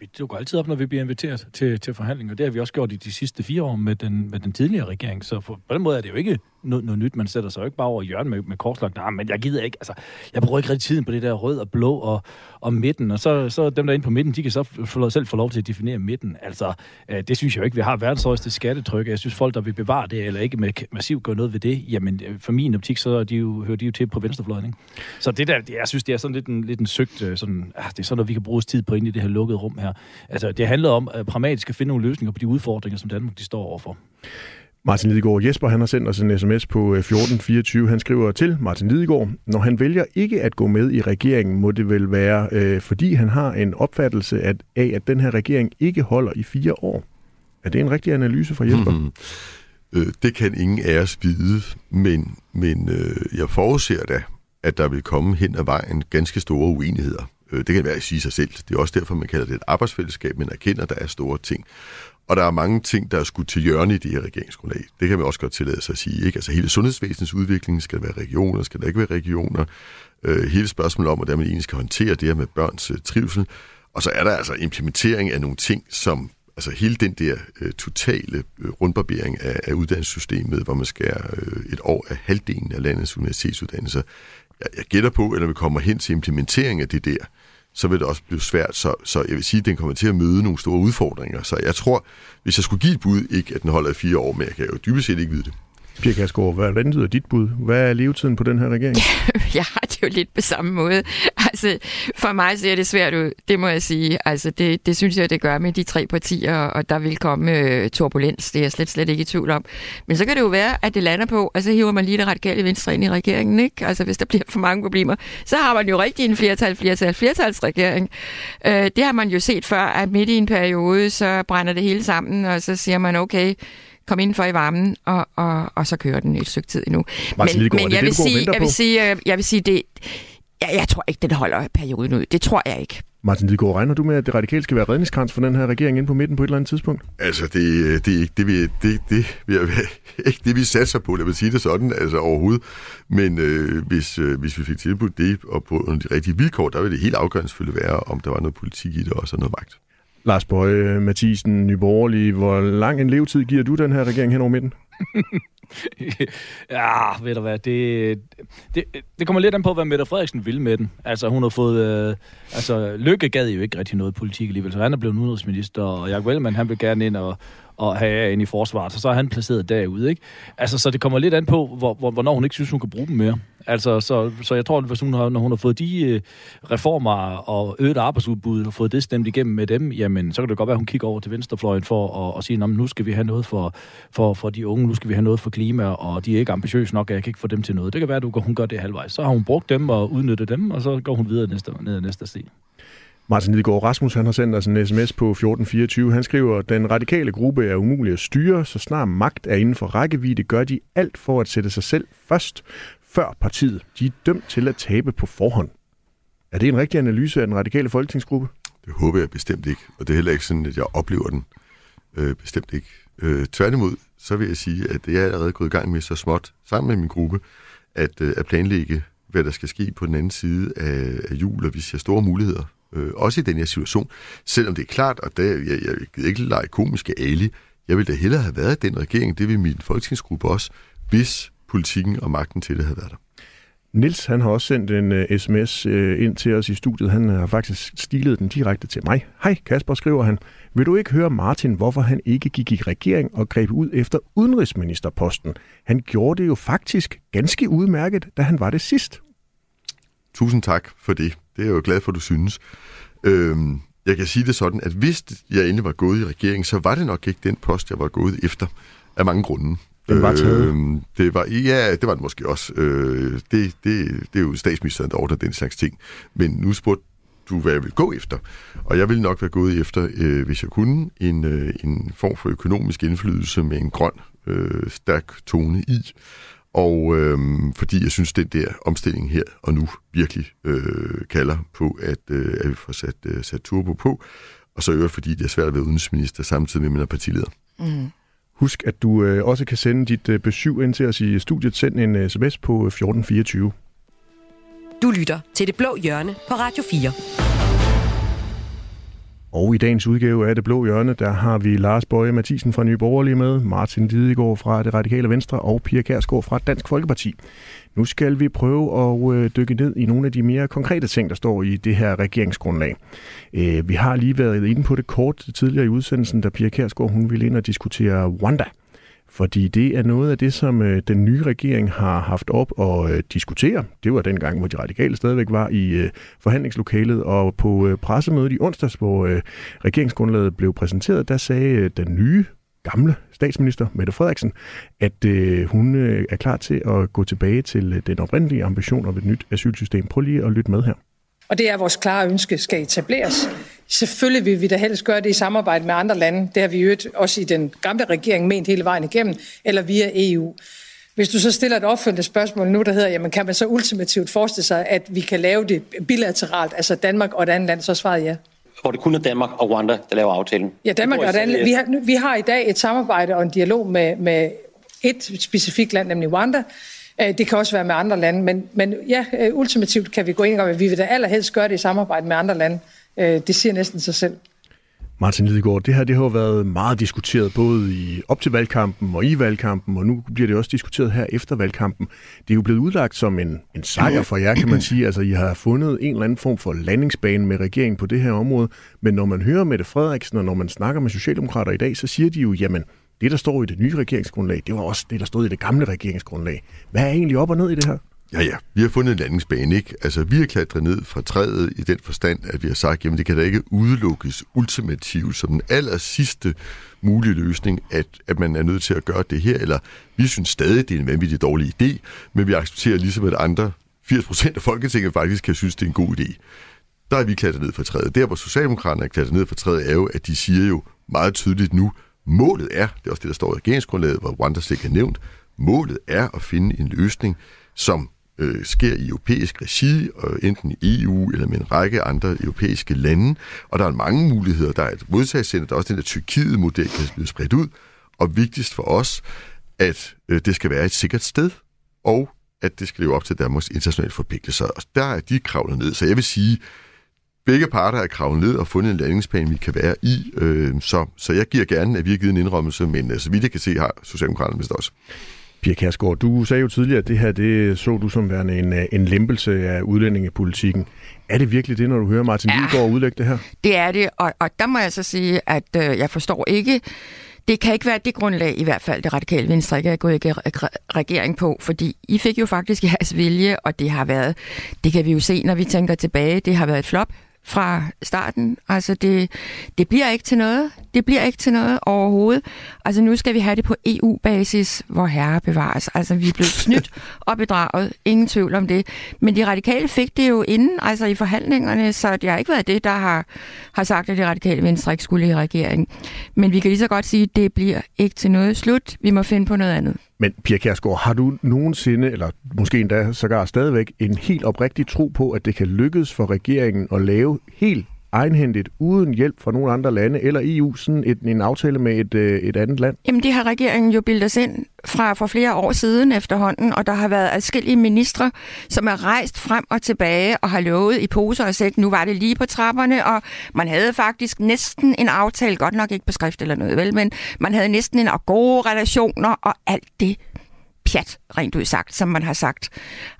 Vi dukker altid op, når vi bliver inviteret til, til forhandlinger. Det har vi også gjort i de sidste fire år med den, med den tidligere regering. Så for, på den måde er det jo ikke noget, noget nyt. Man sætter sig jo ikke bare over hjørnet med, med korslagt. Nej, men jeg gider ikke. Altså, jeg bruger ikke rigtig tiden på det der rød og blå og, og midten. Og så, så dem, der er inde på midten, de kan så få, selv få lov til at definere midten. Altså, øh, det synes jeg jo ikke. Vi har verdens højeste skattetryk. Jeg synes, folk, der vil bevare det, eller ikke med massivt gøre noget ved det, jamen øh, for min optik, så de jo, hører de jo til på venstrefløjen. Ikke? Så det der, jeg synes, det er sådan lidt en, lidt en søgt, øh, sådan, ah, det er sådan noget, vi kan bruge tid på ind i det her lukkede rum her. Altså, det handler om at pragmatisk at finde nogle løsninger på de udfordringer, som Danmark de står overfor. Martin Lidegaard Jesper han har sendt os en sms på øh, 1424. Han skriver til Martin Lidegaard, når han vælger ikke at gå med i regeringen, må det vel være, øh, fordi han har en opfattelse af, at den her regering ikke holder i fire år. Er det en rigtig analyse fra Jesper? Hmm. Øh, det kan ingen af os vide, men, men øh, jeg forudser da, at der vil komme hen ad vejen ganske store uenigheder. Øh, det kan være at sige sig selv. Det er også derfor, man kalder det et arbejdsfællesskab, men erkender, at der er store ting. Og der er mange ting, der er skudt til hjørne i det her regeringsgrundlag. Det kan man også godt tillade sig at sige. Ikke? Altså hele sundhedsvæsenets udvikling, skal der være regioner, skal der ikke være regioner? Øh, hele spørgsmålet om, hvordan man egentlig skal håndtere det her med børns øh, trivsel. Og så er der altså implementering af nogle ting, som altså hele den der øh, totale øh, rundbarbering af, af uddannelsessystemet, hvor man skærer øh, et år af halvdelen af landets universitetsuddannelser. Jeg, jeg gætter på, at når vi kommer hen til implementering af det der, så vil det også blive svært. Så, så jeg vil sige, at den kommer til at møde nogle store udfordringer. Så jeg tror, hvis jeg skulle give et bud, ikke at den holder i fire år, men jeg kan jo dybest set ikke vide det. Pia Kærsgaard, hvordan lyder dit bud? Hvad er levetiden på den her regering? jeg har det jo lidt på samme måde. Altså, for mig ser det svært ud, det må jeg sige. Altså, det, det synes jeg, det gør med de tre partier, og der vil komme øh, turbulens, det er jeg slet, slet ikke i tvivl om. Men så kan det jo være, at det lander på, altså hiver man lige det radikale venstre ind i regeringen, ikke? Altså, hvis der bliver for mange problemer, så har man jo rigtig en flertal, flertal, flertalsregering. Øh, det har man jo set før, at midt i en periode, så brænder det hele sammen, og så siger man, okay, komme indenfor i varmen, og, og, og så kører den et stykke tid endnu. Martin men, men jeg, vil sige, jeg vil sige, jeg vil sige, det, jeg, jeg tror ikke, den holder perioden ud. Det tror jeg ikke. Martin Lidegaard, regner du med, at det radikale skal være redningskrans for den her regering ind på midten på et eller andet tidspunkt? Altså, det, det er ikke det, vi, det, det, det, ikke det, vi satser på, lad mig sige det sådan, altså overhovedet. Men øh, hvis, øh, hvis vi fik tilbudt det, og på de rigtige vilkår, der ville det helt afgørende selvfølgelig være, om der var noget politik i det, og så noget magt. Lars Bøge øh, Mathisen, Nyborgerlige, hvor lang en levetid giver du den her regering hen over midten? ja, ved du hvad, det, det, det kommer lidt an på, hvad Mette Frederiksen vil med den. Altså, hun har fået... Øh, altså, Lykke gad jo ikke rigtig noget politik alligevel, så han er blevet udenrigsminister, og Jacob Ellemann, han vil gerne ind og, og have ind i forsvaret, så så er han placeret derude, ikke? Altså, så det kommer lidt an på, hvor, hvor, hvornår hun ikke synes, hun kan bruge dem mere. Altså, så, så jeg tror, at hvis hun har, når hun har fået de øh, reformer og øget arbejdsudbud og fået det stemt igennem med dem, jamen, så kan det godt være, at hun kigger over til venstrefløjen for at, at sige, nu skal vi have noget for, for, for de unge, nu skal vi have noget for klima, og de er ikke ambitiøse nok, at jeg kan ikke få dem til noget. Det kan være, at hun gør det halvvejs. Så har hun brugt dem og udnyttet dem, og så går hun videre næste, ned ad næste sti. Martin Lidegaard Rasmus han har sendt os en sms på 1424. Han skriver, den radikale gruppe er umulig at styre, så snart magt er inden for rækkevidde, gør de alt for at sætte sig selv først, før partiet. De er dømt til at tabe på forhånd. Er det en rigtig analyse af den radikale folketingsgruppe? Det håber jeg bestemt ikke, og det er heller ikke sådan, at jeg oplever den. Øh, bestemt ikke. Øh, tværtimod, så vil jeg sige, at jeg er allerede gået i gang med så småt, sammen med min gruppe, at, øh, at planlægge, hvad der skal ske på den anden side af, af jul, og vi ser store muligheder, øh, også i den her situation. Selvom det er klart, og der, jeg, jeg gider ikke lege komiske ali, jeg ville da hellere have været den regering, det vil min folketingsgruppe også, hvis politikken og magten til det havde været der. Nils han har også sendt en uh, sms uh, ind til os i studiet. Han har faktisk stilet den direkte til mig. Hej Kasper, skriver han. Vil du ikke høre Martin, hvorfor han ikke gik i regering og greb ud efter udenrigsministerposten? Han gjorde det jo faktisk ganske udmærket, da han var det sidst. Tusind tak for det. Det er jeg jo glad for, du synes. Øhm, jeg kan sige det sådan, at hvis jeg endelig var gået i regering, så var det nok ikke den post, jeg var gået efter af mange grunde. Den var taget? Øh, det var, ja, det var det måske også. Øh, det, det, det er jo statsministeren, der ordner den slags ting. Men nu spurgte du, hvad jeg vil gå efter. Og jeg ville nok være gået efter, øh, hvis jeg kunne, en, øh, en form for økonomisk indflydelse med en grøn, øh, stærk tone i. Og øh, fordi jeg synes, den der omstilling her og nu virkelig øh, kalder på, at, øh, at vi får sat, øh, sat turbo på. Og så øvrigt, fordi det er svært at være udenrigsminister samtidig med, at man er partileder. Mm. Husk, at du øh, også kan sende dit øh, besøg ind til os i studiet. Send en øh, sms på 1424. Du lytter til Det Blå Hjørne på Radio 4. Og i dagens udgave af Det Blå Hjørne, der har vi Lars Bøje Mathisen fra Nye Borgerlige med, Martin Lidegaard fra Det Radikale Venstre og Pia Kærsgaard fra Dansk Folkeparti. Nu skal vi prøve at øh, dykke ned i nogle af de mere konkrete ting, der står i det her regeringsgrundlag. Øh, vi har lige været inde på det kort tidligere i udsendelsen, da Pia Kærsgaard hun ville ind og diskutere Wanda. Fordi det er noget af det, som øh, den nye regering har haft op og øh, diskutere. Det var dengang, hvor de radikale stadigvæk var i øh, forhandlingslokalet, og på øh, pressemødet i onsdags, hvor øh, regeringsgrundlaget blev præsenteret, der sagde øh, den nye gamle statsminister, Mette Frederiksen, at øh, hun øh, er klar til at gå tilbage til øh, den oprindelige ambition om et nyt asylsystem. Prøv lige at lytte med her. Og det er vores klare ønske skal etableres. Selvfølgelig vil vi da helst gøre det i samarbejde med andre lande. Det har vi jo også i den gamle regering ment hele vejen igennem, eller via EU. Hvis du så stiller et opfølgende spørgsmål nu, der hedder, jamen kan man så ultimativt forestille sig, at vi kan lave det bilateralt, altså Danmark og et andet land, så svaret ja. Hvor det kun er Danmark og Rwanda, der laver aftalen. Ja, Danmark og et andet vi har, vi har i dag et samarbejde og en dialog med, med et specifikt land, nemlig Rwanda. Øh, det kan også være med andre lande, men, men ja, øh, ultimativt kan vi gå ind og vi vil da allerhelst gøre det i samarbejde med andre lande. Øh, det siger næsten sig selv. Martin Lidegaard, det her det har jo været meget diskuteret både i op til valgkampen og i valgkampen, og nu bliver det også diskuteret her efter valgkampen. Det er jo blevet udlagt som en, en sejr for jer, kan man sige. Altså, I har fundet en eller anden form for landingsbane med regeringen på det her område, men når man hører Mette Frederiksen, og når man snakker med Socialdemokrater i dag, så siger de jo, jamen, det, der står i det nye regeringsgrundlag, det var også det, der stod i det gamle regeringsgrundlag. Hvad er egentlig op og ned i det her? Ja, ja. Vi har fundet en landingsbane, ikke? Altså, vi har klatret ned fra træet i den forstand, at vi har sagt, jamen det kan da ikke udelukkes ultimativt som den aller sidste mulige løsning, at, at man er nødt til at gøre det her, eller vi synes stadig, det er en vanvittig dårlig idé, men vi accepterer ligesom, at andre 80% af Folketinget faktisk kan synes, det er en god idé. Der er vi klatret ned fra træet. Der, hvor Socialdemokraterne er klatret ned fra træet, er jo, at de siger jo meget tydeligt nu, målet er, det er også det, der står i regeringsgrundlaget, hvor Rwanda slet er nævnt, målet er at finde en løsning, som øh, sker i europæisk regi, og enten i EU eller med en række andre europæiske lande. Og der er mange muligheder. Der er et modtagscenter, der er også den der Tyrkiet-model, der bliver spredt ud. Og vigtigst for os, at øh, det skal være et sikkert sted, og at det skal leve op til Danmarks internationale forpligtelser. Og der er de kravlet ned. Så jeg vil sige, begge parter er kravlet ned og fundet en landingsplan, vi kan være i. Øh, så, så jeg giver gerne, at vi har givet en indrømmelse, men øh, så vidt jeg kan se, har Socialdemokraterne vist også. Pia Kærsgaard, du sagde jo tidligere, at det her det så du som værende en, en lempelse af udlændingepolitikken. Er det virkelig det, når du hører Martin ja, Lidegaard udlægge det her? Det er det, og, og der må jeg så sige, at øh, jeg forstår ikke, det kan ikke være det grundlag, i hvert fald det radikale venstre ikke er gået i regering på, fordi I fik jo faktisk jeres vilje, og det har været, det kan vi jo se, når vi tænker tilbage, det har været et flop fra starten. Altså, det, det bliver ikke til noget. Det bliver ikke til noget overhovedet. Altså, nu skal vi have det på EU-basis, hvor herre bevares. Altså, vi er blevet snydt og bedraget. Ingen tvivl om det. Men de radikale fik det jo inden, altså i forhandlingerne, så det har ikke været det, der har, har sagt, at de radikale venstre ikke skulle i regering. Men vi kan lige så godt sige, at det bliver ikke til noget slut. Vi må finde på noget andet. Men Pia Kærsgaard, har du nogensinde, eller måske endda sågar stadigvæk, en helt oprigtig tro på, at det kan lykkes for regeringen at lave helt egenhændigt, uden hjælp fra nogle andre lande eller EU, sådan et, en aftale med et, øh, et andet land? Jamen det har regeringen jo bildet os ind fra for flere år siden efterhånden, og der har været adskillige ministre, som er rejst frem og tilbage og har lovet i poser og sæk, nu var det lige på trapperne, og man havde faktisk næsten en aftale, godt nok ikke på skrift eller noget, vel, men man havde næsten en og gode relationer og alt det pjat, rent ud sagt, som man har sagt.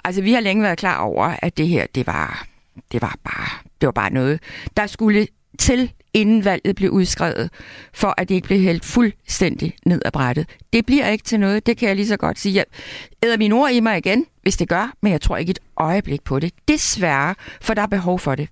Altså, vi har længe været klar over, at det her, det var, det var bare, det var bare noget, der skulle til, inden valget blev udskrevet, for at det ikke blev hældt fuldstændig ned ad brættet. Det bliver ikke til noget, det kan jeg lige så godt sige. Jeg æder mine ord i mig igen, hvis det gør, men jeg tror ikke et øjeblik på det. Desværre, for der er behov for det.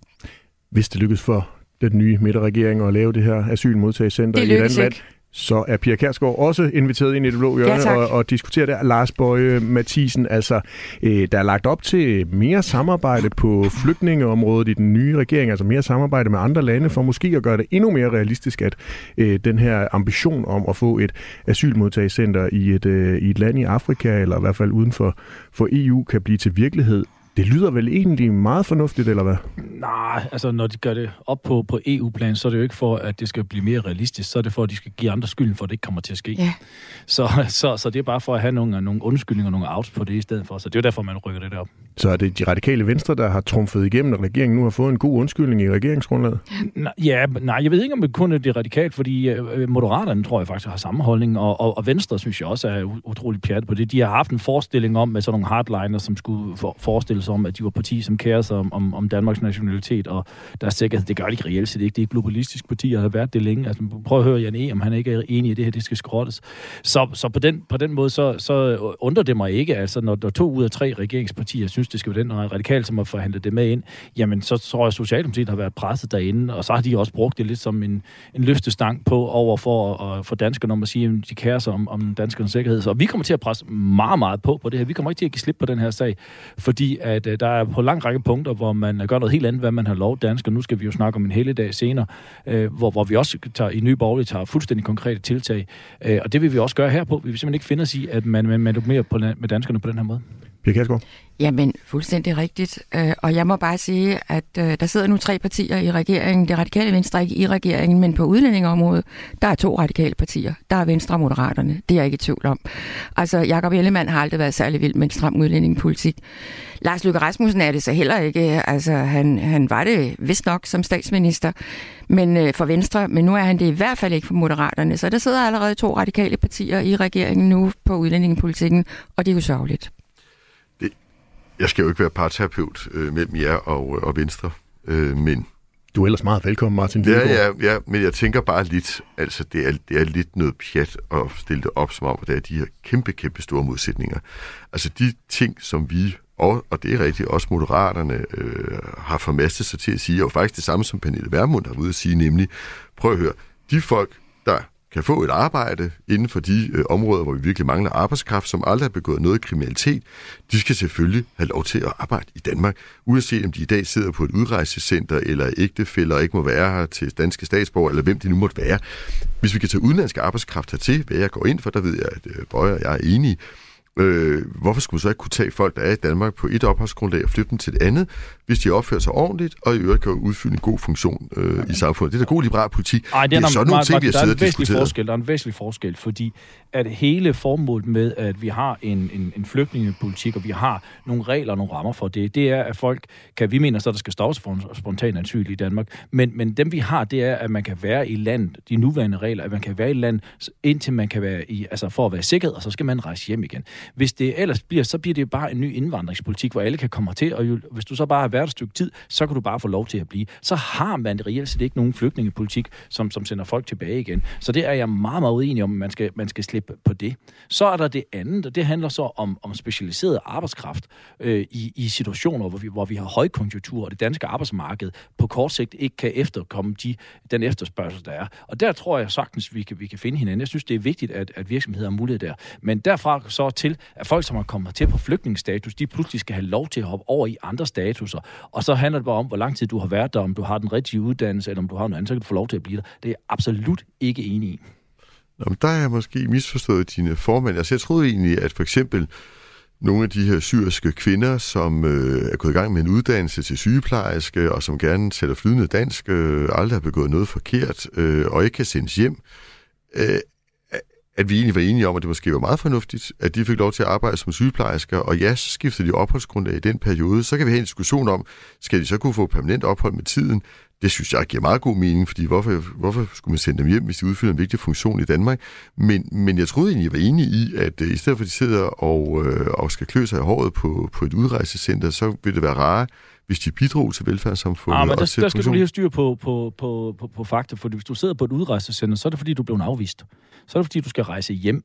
Hvis det lykkes for den nye midterregering at lave det her asylmodtagelsescenter i et andet land, så er Pia Kærsgaard også inviteret ind i det blå hjørne ja, og, og diskuterer der. Lars Bøje Mathisen, altså øh, der er lagt op til mere samarbejde på flygtningeområdet i den nye regering, altså mere samarbejde med andre lande, for måske at gøre det endnu mere realistisk, at øh, den her ambition om at få et asylmodtagelsescenter i et, øh, i et land i Afrika, eller i hvert fald uden for, for EU, kan blive til virkelighed. Det lyder vel egentlig meget fornuftigt, eller hvad? Nej, altså når de gør det op på, på EU-plan, så er det jo ikke for, at det skal blive mere realistisk, så er det for, at de skal give andre skylden for, at det ikke kommer til at ske. Ja. Så, så, så det er bare for at have nogle, nogle undskyldninger og nogle outs på det i stedet for. Så det er jo derfor, man rykker det op. Så er det de radikale venstre, der har trumfet igennem, at regeringen nu har fået en god undskyldning i regeringsgrundlaget? Nej, ja, nej, jeg ved ikke, om det kun er det radikalt, fordi øh, øh, Moderaterne tror jeg faktisk har samme holdning, og, og, og Venstre synes jeg også er utrolig pjat på det. De har haft en forestilling om med sådan nogle hardliner, som skulle for, forestille sig om, at de var parti, som kærer sig om, om, om Danmarks nationalitet og deres sikkerhed. Det gør de ikke reelt set ikke. Det er et globalistisk parti, og har været det længe. Altså, prøv at høre Jan E., om han ikke er enig i det her, det skal skrottes. Så, så på, den, på den måde, så, så undrer det mig ikke, altså når der to ud af tre regeringspartier synes, det skal være den radikal, som har forhandlet det med ind, jamen så tror jeg, at Socialdemokratiet har været presset derinde, og så har de også brugt det lidt som en, en løftestang på over for, for danskerne om at sige, at de kærer sig om, om danskernes sikkerhed. Så vi kommer til at presse meget, meget på på det her. Vi kommer ikke til at give slip på den her sag, fordi at, øh, der er på lang række punkter, hvor man gør noget helt andet, hvad man har lov dansk, nu skal vi jo snakke om en hele dag senere, øh, hvor, hvor vi også tager, i Nye Borgerlige tager fuldstændig konkrete tiltag, øh, og det vil vi også gøre her på. Vi vil simpelthen ikke finde os i, at man, man, man på, med danskerne på den her måde. Pia Kærsgaard? Jamen, fuldstændig rigtigt. Øh, og jeg må bare sige, at øh, der sidder nu tre partier i regeringen. Det radikale venstre ikke i regeringen, men på udlændingeområdet, der er to radikale partier. Der er Venstre og Moderaterne. Det er jeg ikke i tvivl om. Altså, Jakob Ellemann har aldrig været særlig vild med en stram udlændingepolitik. Lars Løkke Rasmussen er det så heller ikke. Altså, han, han var det vist nok som statsminister men øh, for Venstre, men nu er han det i hvert fald ikke for Moderaterne. Så der sidder allerede to radikale partier i regeringen nu på udlændingepolitikken, og det er jo sørgeligt jeg skal jo ikke være parterapeut øh, mellem jer og, og Venstre, øh, men... Du er ellers meget velkommen, Martin Ja, ja, ja, men jeg tænker bare lidt, altså det er, det er lidt noget pjat at stille det op som om, at der er de her kæmpe, kæmpe store modsætninger. Altså de ting, som vi, og, og det er rigtigt, også moderaterne øh, har formastet sig til at sige, og faktisk det samme som Pernille Vermund har ude at sige, nemlig, prøv at høre, de folk, kan få et arbejde inden for de øh, områder, hvor vi virkelig mangler arbejdskraft, som aldrig har begået noget kriminalitet, de skal selvfølgelig have lov til at arbejde i Danmark, uanset om de i dag sidder på et udrejsecenter, eller ægtefælder ikke må være her til danske statsborger, eller hvem de nu måtte være. Hvis vi kan tage udenlandske arbejdskraft hertil, hvad jeg går ind for, der ved jeg, at øh, Bøger og jeg er enige, Øh, hvorfor skulle man så ikke kunne tage folk, der er i Danmark på et opholdsgrundlag og flytte dem til et andet, hvis de opfører sig ordentligt, og i øvrigt kan udfylde en god funktion øh, i samfundet? Det er da god liberal politik. Ej, det er, det er sådan nogle ting, vi har siddet og diskuteret. Forskel, der er en væsentlig forskel, fordi at hele formålet med, at vi har en, en, en flygtningepolitik, og vi har nogle regler og nogle rammer for det, det er, at folk kan, vi mener så, der skal stoppes for spontan asyl i Danmark, men, men dem vi har, det er, at man kan være i land, de nuværende regler, at man kan være i land, indtil man kan være i, altså for at være sikret, og så skal man rejse hjem igen. Hvis det ellers bliver, så bliver det bare en ny indvandringspolitik, hvor alle kan komme til, og jo, hvis du så bare har været et stykke tid, så kan du bare få lov til at blive. Så har man reelt set ikke nogen flygtningepolitik, som, som sender folk tilbage igen. Så det er jeg meget, meget uenig om, man skal, man skal slippe på det. Så er der det andet, og det handler så om, om specialiseret arbejdskraft øh, i, i situationer, hvor vi, hvor vi har højkonjunktur, og det danske arbejdsmarked på kort sigt ikke kan efterkomme de, den efterspørgsel, der er. Og der tror jeg sagtens, vi kan, vi kan finde hinanden. Jeg synes, det er vigtigt, at, at virksomheder har mulighed der. Men derfra så til, at folk, som har kommet til på flygtningsstatus, de pludselig skal have lov til at hoppe over i andre statuser. Og så handler det bare om, hvor lang tid du har været der, om du har den rigtige uddannelse, eller om du har noget andet, så kan du få lov til at blive der. Det er jeg absolut ikke enig i. Nå, men der har jeg måske misforstået dine formand. Altså, jeg troede egentlig, at for eksempel nogle af de her syriske kvinder, som øh, er gået i gang med en uddannelse til sygeplejerske, og som gerne taler flydende dansk, øh, aldrig har begået noget forkert, øh, og ikke kan sendes hjem, øh, at vi egentlig var enige om, at det måske var meget fornuftigt, at de fik lov til at arbejde som sygeplejersker, og ja, så skiftede de opholdsgrundlag i den periode. Så kan vi have en diskussion om, skal de så kunne få permanent ophold med tiden? Det synes jeg giver meget god mening, fordi hvorfor, hvorfor skulle man sende dem hjem, hvis de udfylder en vigtig funktion i Danmark? Men, men jeg troede egentlig, jeg var enig i, at øh, i stedet for at de sidder og, øh, og skal klø sig i håret på, på et udrejsecenter, så vil det være rare, hvis de bidrog til velfærdssamfundet. Ah, men der, der skal du lige have styr på, på, på, på, på fakta, for hvis du sidder på et udrejsecenter, så er det fordi, du blevet afvist. Så er det fordi, du skal rejse hjem.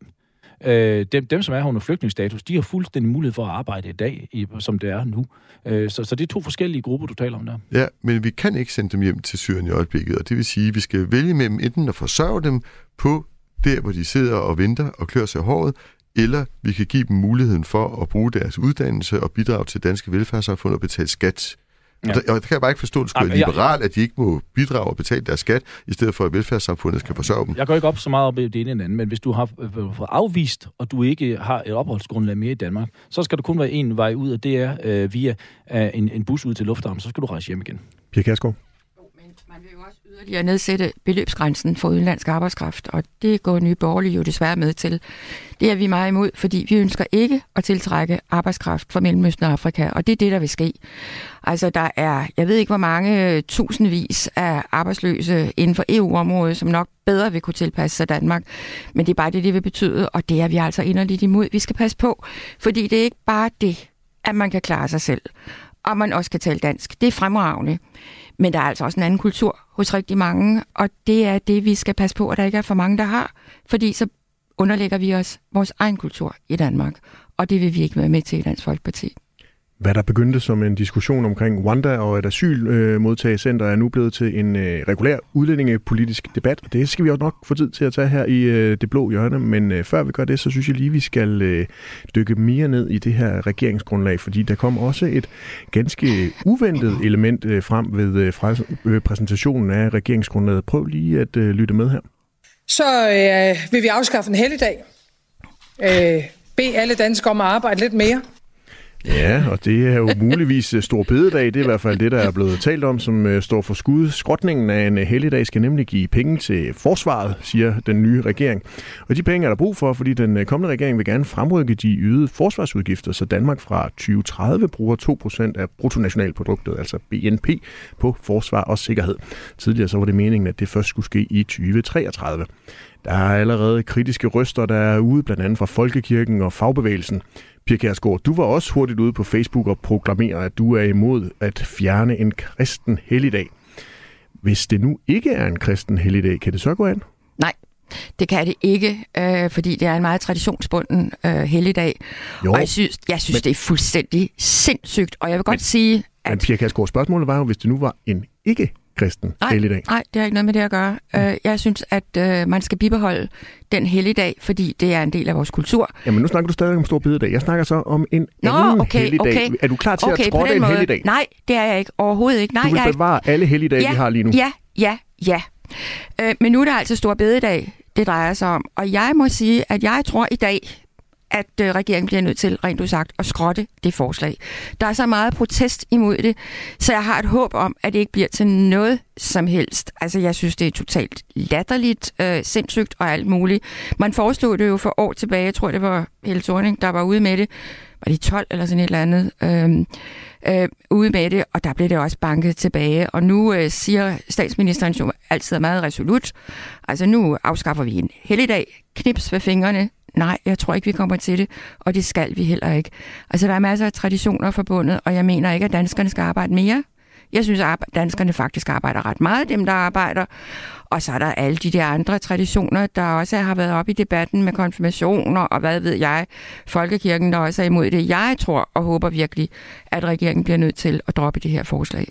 Øh, dem, dem, som er her under flygtningsstatus, de har fuldstændig mulighed for at arbejde i dag, i, som det er nu. Øh, så, så det er to forskellige grupper, du taler om der. Ja, men vi kan ikke sende dem hjem til Syrien i øjeblikket, og det vil sige, at vi skal vælge mellem enten at forsørge dem på der, hvor de sidder og venter og klør sig håret, eller vi kan give dem muligheden for at bruge deres uddannelse og bidrage til danske velfærdssamfund og betale skat Ja. Og, der, og det kan jeg bare ikke forstå, at det skulle være liberalt, at de ikke må bidrage og betale deres skat, i stedet for at velfærdssamfundet skal forsørge dem. Jeg går ikke op så meget op i det ene eller andet, men hvis du har fået afvist, og du ikke har et opholdsgrundlag mere i Danmark, så skal der kun være en vej ud, og det er øh, via øh, en, en bus ud til lufthavnen, så skal du rejse hjem igen. Pia Kærsgaard? Man vil jo også yderligere nedsætte beløbsgrænsen for udenlandsk arbejdskraft, og det går Nye Borgerlige jo desværre med til. Det er vi meget imod, fordi vi ønsker ikke at tiltrække arbejdskraft fra Mellemøsten og Afrika, og det er det, der vil ske. Altså, der er, jeg ved ikke, hvor mange øh, tusindvis af arbejdsløse inden for EU-området, som nok bedre vil kunne tilpasse sig Danmark. Men det er bare det, det vil betyde, og det er vi altså inderligt imod. Vi skal passe på, fordi det er ikke bare det, at man kan klare sig selv, og man også kan tale dansk. Det er fremragende. Men der er altså også en anden kultur hos rigtig mange, og det er det, vi skal passe på, at der ikke er for mange, der har. Fordi så underlægger vi os vores egen kultur i Danmark, og det vil vi ikke være med til i Dansk Folkeparti. Hvad der begyndte som en diskussion omkring Rwanda og et asylmodtagecenter er nu blevet til en øh, regulær udlændingepolitisk debat. Og det skal vi også nok få tid til at tage her i øh, det blå hjørne. Men øh, før vi gør det, så synes jeg lige, vi skal øh, dykke mere ned i det her regeringsgrundlag. Fordi der kom også et ganske uventet element øh, frem ved øh, præsentationen af regeringsgrundlaget. Prøv lige at lytte med her. Så øh, vil vi afskaffe en helligdag. Øh, bede alle danskere om at arbejde lidt mere. Ja, og det er jo muligvis øh, stor bededag. Det er i hvert fald det, der er blevet talt om, som øh, står for skud. Skrotningen af en øh, helligdag skal nemlig give penge til forsvaret, siger den nye regering. Og de penge er der brug for, fordi den kommende regering vil gerne fremrykke de ydede forsvarsudgifter, så Danmark fra 2030 bruger 2% af bruttonationalproduktet, altså BNP, på forsvar og sikkerhed. Tidligere så var det meningen, at det først skulle ske i 2033. Der er allerede kritiske røster, der er ude, blandt andet fra Folkekirken og fagbevægelsen. Pia Kjærsgaard, du var også hurtigt ude på Facebook og proklamerede, at du er imod at fjerne en kristen helligdag. Hvis det nu ikke er en kristen helligdag, kan det så gå an? Nej, det kan det ikke, øh, fordi det er en meget traditionsbunden øh, helligdag. Jo, og jeg synes, jeg synes men, det er fuldstændig sindssygt. Og jeg vil godt men, sige, at... Men Pia Kjærsgaard, spørgsmålet var jo, hvis det nu var en ikke kristen nej, helligdag? Nej, det har ikke noget med det at gøre. Mm. Uh, jeg synes, at uh, man skal bibeholde den helligdag, fordi det er en del af vores kultur. Jamen, nu snakker du stadig om stor bededag. Jeg snakker så om en Nå, anden okay, helligdag. Okay. Er du klar til okay, at trådte en måde. helligdag? Nej, det er jeg ikke. Overhovedet ikke. Nej, du vil jeg bevare ikke. alle helligdage, ja, vi har lige nu? Ja, ja, ja. Uh, men nu er der altså stor bededag, det drejer sig om. Og jeg må sige, at jeg tror i dag, at øh, regeringen bliver nødt til, rent udsagt, at skrotte det forslag. Der er så meget protest imod det, så jeg har et håb om, at det ikke bliver til noget som helst. Altså, jeg synes, det er totalt latterligt, øh, sindssygt og alt muligt. Man foreslog det jo for år tilbage, jeg tror, det var Helle Thorning, der var ude med det. Var det 12 eller sådan et eller andet? Øh, øh, ude med det, og der blev det også banket tilbage. Og nu øh, siger statsministeren jo altid meget resolut, altså nu afskaffer vi en helligdag, knips ved fingrene, Nej, jeg tror ikke, vi kommer til det, og det skal vi heller ikke. Altså, der er masser af traditioner forbundet, og jeg mener ikke, at danskerne skal arbejde mere. Jeg synes, at danskerne faktisk arbejder ret meget, dem der arbejder. Og så er der alle de der andre traditioner, der også har været op i debatten med konfirmationer, og hvad ved jeg, Folkekirken, der også er imod det. Jeg tror og håber virkelig, at regeringen bliver nødt til at droppe det her forslag.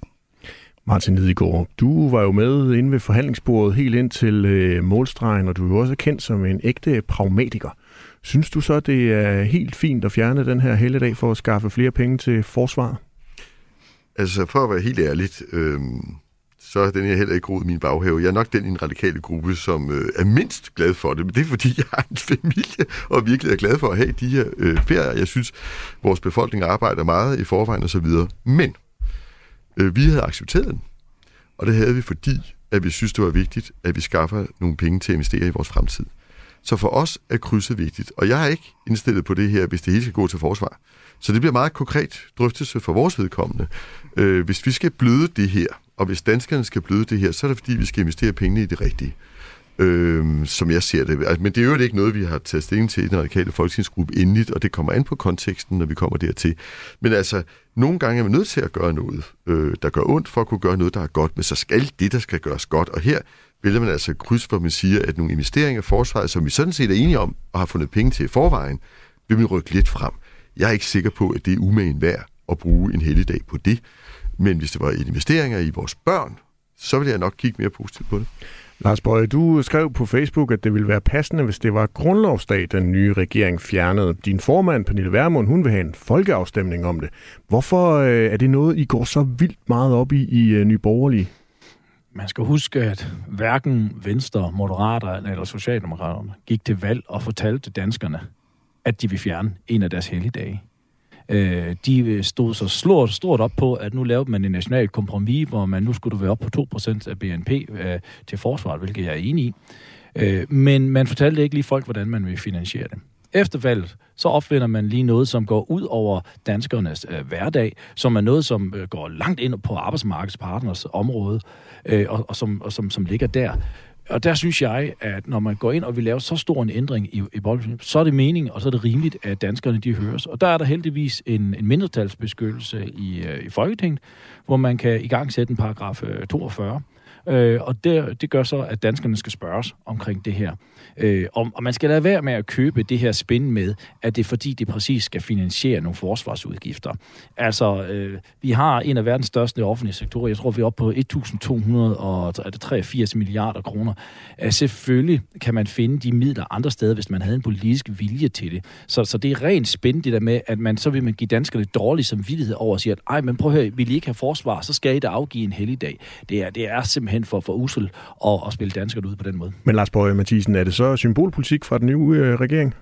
Martin Lidegaard, du var jo med inde ved forhandlingsbordet helt ind til øh, målstregen, og du er jo også kendt som en ægte pragmatiker. Synes du så, det er helt fint at fjerne den her helligdag for at skaffe flere penge til forsvar? Altså, for at være helt ærligt, øh, så er den her heller ikke groet i min baghave. Jeg er nok den i en radikale gruppe, som øh, er mindst glad for det, men det er fordi, jeg har en familie, og virkelig er glad for at have de her øh, ferier. Jeg synes, vores befolkning arbejder meget i forvejen og så videre. Men øh, vi havde accepteret den, og det havde vi, fordi at vi synes, det var vigtigt, at vi skaffer nogle penge til at investere i vores fremtid. Så for os er krydset vigtigt, og jeg er ikke indstillet på det her, hvis det hele skal gå til forsvar. Så det bliver meget konkret drøftelse for vores vedkommende. Øh, hvis vi skal bløde det her, og hvis danskerne skal bløde det her, så er det fordi, vi skal investere pengene i det rigtige. Øh, som jeg ser det. Altså, men det er jo ikke noget, vi har taget stilling til i den radikale folketingsgruppe endeligt, og det kommer an på konteksten, når vi kommer dertil. Men altså, nogle gange er man nødt til at gøre noget, øh, der gør ondt, for at kunne gøre noget, der er godt, men så skal det, der skal gøres godt. Og her vælger man altså kryds, hvor man siger, at nogle investeringer i forsvaret, som vi sådan set er enige om og har fundet penge til i forvejen, vil man rykke lidt frem. Jeg er ikke sikker på, at det er umagen værd at bruge en helligdag på det. Men hvis det var investeringer i vores børn, så ville jeg nok kigge mere positivt på det. Lars Bøje, du skrev på Facebook, at det ville være passende, hvis det var grundlovsdag, den nye regering fjernede. Din formand, Pernille Vermund, hun vil have en folkeafstemning om det. Hvorfor øh, er det noget, I går så vildt meget op i i øh, Nye Borgerlige? Man skal huske, at hverken Venstre, Moderater eller Socialdemokraterne gik til valg og fortalte danskerne, at de vil fjerne en af deres helligdage. Øh, de stod så stort, stort op på, at nu lavede man en national kompromis, hvor man nu skulle være op på 2% af BNP øh, til forsvaret, hvilket jeg er enig i. Øh, men man fortalte ikke lige folk, hvordan man vil finansiere det. Efter valget, så opfinder man lige noget, som går ud over danskernes øh, hverdag, som er noget, som øh, går langt ind på arbejdsmarkedspartners område, øh, og, og, som, og som, som ligger der. Og der synes jeg, at når man går ind og vil lave så stor en ændring i, i boldsystemet, så er det meningen, og så er det rimeligt, at danskerne de høres. Og der er der heldigvis en, en mindretalsbeskyttelse i, øh, i Folketinget, hvor man kan i gang sætte en paragraf øh, 42, Øh, og det, det gør så, at danskerne skal spørges omkring det her. Øh, og, og man skal lade være med at købe det her spin med, at det er fordi, det præcis skal finansiere nogle forsvarsudgifter. Altså, øh, vi har en af verdens største offentlige sektorer. Jeg tror, vi er oppe på 1.283 milliarder kroner. Øh, selvfølgelig kan man finde de midler andre steder, hvis man havde en politisk vilje til det. Så, så det er rent spændende det der med, at man så vil man give danskerne dårlig samvittighed over at sige, at ej, men prøv at høre, vil I ikke have forsvar, så skal I da afgive en helligdag. Det er, det er simpelthen for, for usel at, at spille danskerne ud på den måde. Men Lars Borg Mathisen, er det så symbolpolitik fra den nye øh, regering?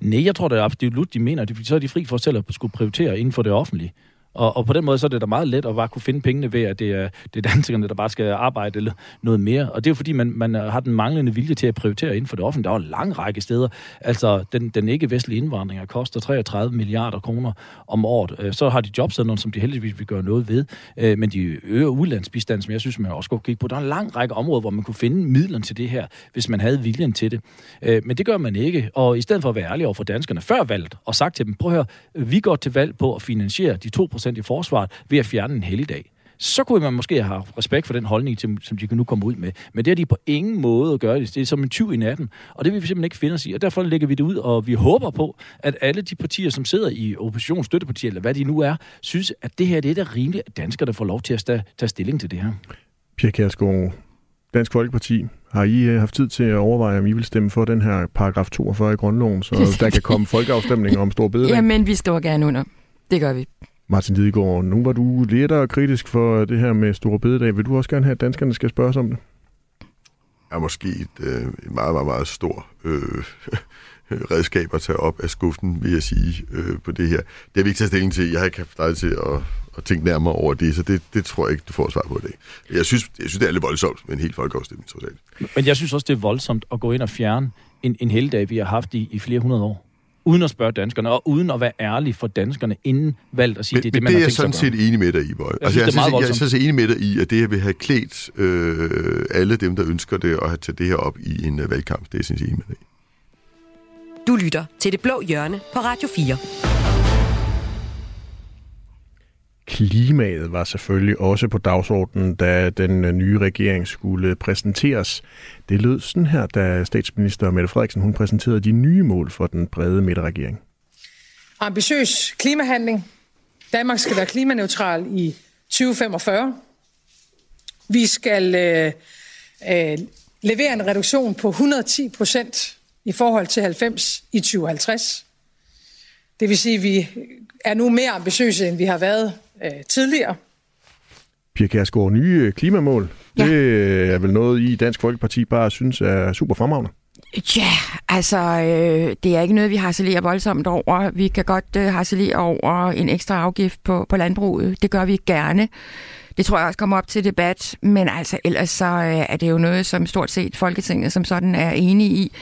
Nej, jeg tror det er absolut, de mener, at så er de fri for selv at skulle prioritere inden for det offentlige. Og, og på den måde så er det da meget let at bare kunne finde pengene ved, at det er, det er danskerne, der bare skal arbejde eller noget mere. Og det er jo fordi, man, man har den manglende vilje til at prioritere inden for det offentlige. Der er jo en lang række steder. Altså, den, den ikke-vestlige indvandring koster 33 milliarder kroner om året. Øh, så har de jobcenterne, som de heldigvis vil gøre noget ved. Øh, men de øger udlandsbistand, som jeg synes, man også kunne kigge på. Der er en lang række områder, hvor man kunne finde midlerne til det her, hvis man havde viljen til det. Øh, men det gør man ikke. Og i stedet for at være ærlig over for danskerne før valget, og sagt til dem, prøv at høre, vi går til valg på at finansiere de 2% i forsvaret ved at fjerne en helligdag så kunne man måske have respekt for den holdning, som de kan nu komme ud med. Men det er de på ingen måde at gøre det. Det er som en tyv i natten, og det vil vi simpelthen ikke finde os i. Og derfor lægger vi det ud, og vi håber på, at alle de partier, som sidder i oppositionsstøttepartier, eller hvad de nu er, synes, at det her det er da rimeligt, at danskerne får lov til at tage stilling til det her. Pia Kjærsgaard, Dansk Folkeparti, har I øh, haft tid til at overveje, om I vil stemme for den her paragraf 42 i grundloven, så der kan komme folkeafstemninger om stor bededag? Jamen, vi står gerne under. Det gør vi. Martin Lidegaard, nu var du lidt kritisk for det her med Store Bededag. Vil du også gerne have, at danskerne skal spørges om det? er måske et, øh, et meget, meget, meget stor øh, redskab at tage op af skuffen, vil jeg sige, øh, på det her. Det har vi ikke taget stilling til. Jeg har ikke haft dig til at, at tænke nærmere over det, så det, det tror jeg ikke, du får svar på i dag. Jeg synes, jeg synes det er lidt voldsomt med en helt folkeafstemning, trods alt. Men jeg synes også, det er voldsomt at gå ind og fjerne en, en heldag, vi har haft i, i flere hundrede år uden at spørge danskerne, og uden at være ærlig for danskerne inden valgt at sige, men, det er det, man det har tænkt sig er jeg sådan set enig med dig i, Bøj. Jeg, altså, synes, jeg, er jeg, jeg er så enig med dig i, at det her vil have klædt øh, alle dem, der ønsker det, at have taget det her op i en uh, valgkamp. Det er jeg sådan set enig med dig i. Du lytter til Det Blå Hjørne på Radio 4. Klimaet var selvfølgelig også på dagsordenen, da den øh, nye regering skulle præsenteres. Det lød sådan her, da statsminister Mette Frederiksen hun præsenterede de nye mål for den brede midterregering. Ambitiøs klimahandling. Danmark skal være klimaneutral i 2045. Vi skal øh, øh, levere en reduktion på 110 procent i forhold til 90 i 2050. Det vil sige, at vi er nu mere ambitiøse, end vi har været øh, tidligere. Pia Kærsgaard, nye øh, klimamål. Ja. Det er vel noget, I Dansk Folkeparti bare synes er super fremragende. Ja, altså, øh, det er ikke noget, vi harcelerer voldsomt over. Vi kan godt øh, harcelere over en ekstra afgift på, på landbruget. Det gør vi gerne. Det tror jeg også kommer op til debat, men altså ellers så øh, er det jo noget, som stort set Folketinget som sådan er enige i.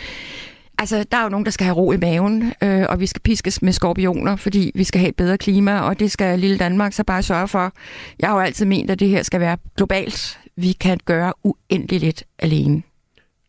Altså, der er jo nogen, der skal have ro i maven, øh, og vi skal piskes med skorpioner, fordi vi skal have et bedre klima, og det skal lille Danmark så bare sørge for. Jeg har jo altid ment, at det her skal være globalt. Vi kan gøre uendeligt lidt alene.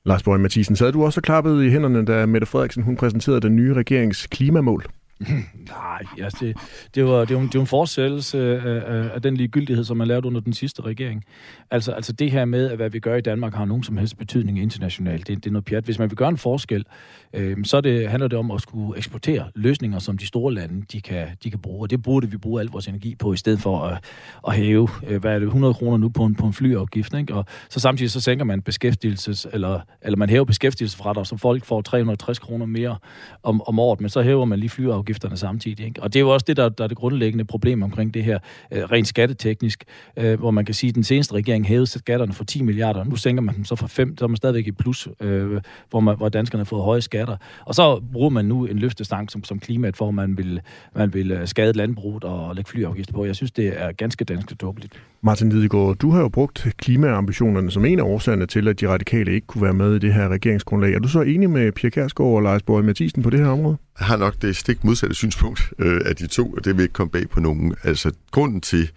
Lars Borg Mathisen, sad du også og klappede i hænderne, da Mette Frederiksen hun præsenterede den nye regerings klimamål? Nej, altså det, det, var, det, var, det var en forsættelse af, af den ligegyldighed, som man lavede under den sidste regering. Altså, altså det her med, at hvad vi gør i Danmark, har nogen som helst betydning internationalt. Det, det er noget pjat. Hvis man vil gøre en forskel, øh, så det, handler det om at skulle eksportere løsninger, som de store lande de kan, de kan bruge. Og det burde vi bruge al vores energi på, i stedet for at, at hæve, øh, hvad er det, 100 kroner nu på en, på en flyafgift. Ikke? Og så samtidig så sænker man beskæftigelses, eller, eller man hæver beskæftigelsesfradrag, så folk får 360 kroner mere om, om året, men så hæver man lige afgifterne samtidig. Ikke? Og det er jo også det, der, der er det grundlæggende problem omkring det her, øh, rent skatteteknisk, øh, hvor man kan sige, at den seneste regering hævede skatterne for 10 milliarder, nu sænker man dem så for 5, så er man stadigvæk i plus, øh, hvor, man, hvor danskerne har fået høje skatter. Og så bruger man nu en løftestang som, som klimaet, for man vil, man vil øh, skade landbruget og lægge flyafgifter på. Jeg synes, det er ganske dansk tåbeligt. Martin Lidegaard, du har jo brugt klimaambitionerne som en af årsagerne til, at de radikale ikke kunne være med i det her regeringsgrundlag. Er du så enig med Pia Kærsgaard og Lars Borg Mathisen på det her område? Har nok det stik modsatte synspunkt øh, af de to, og det vil ikke komme bag på nogen. Altså, grunden til,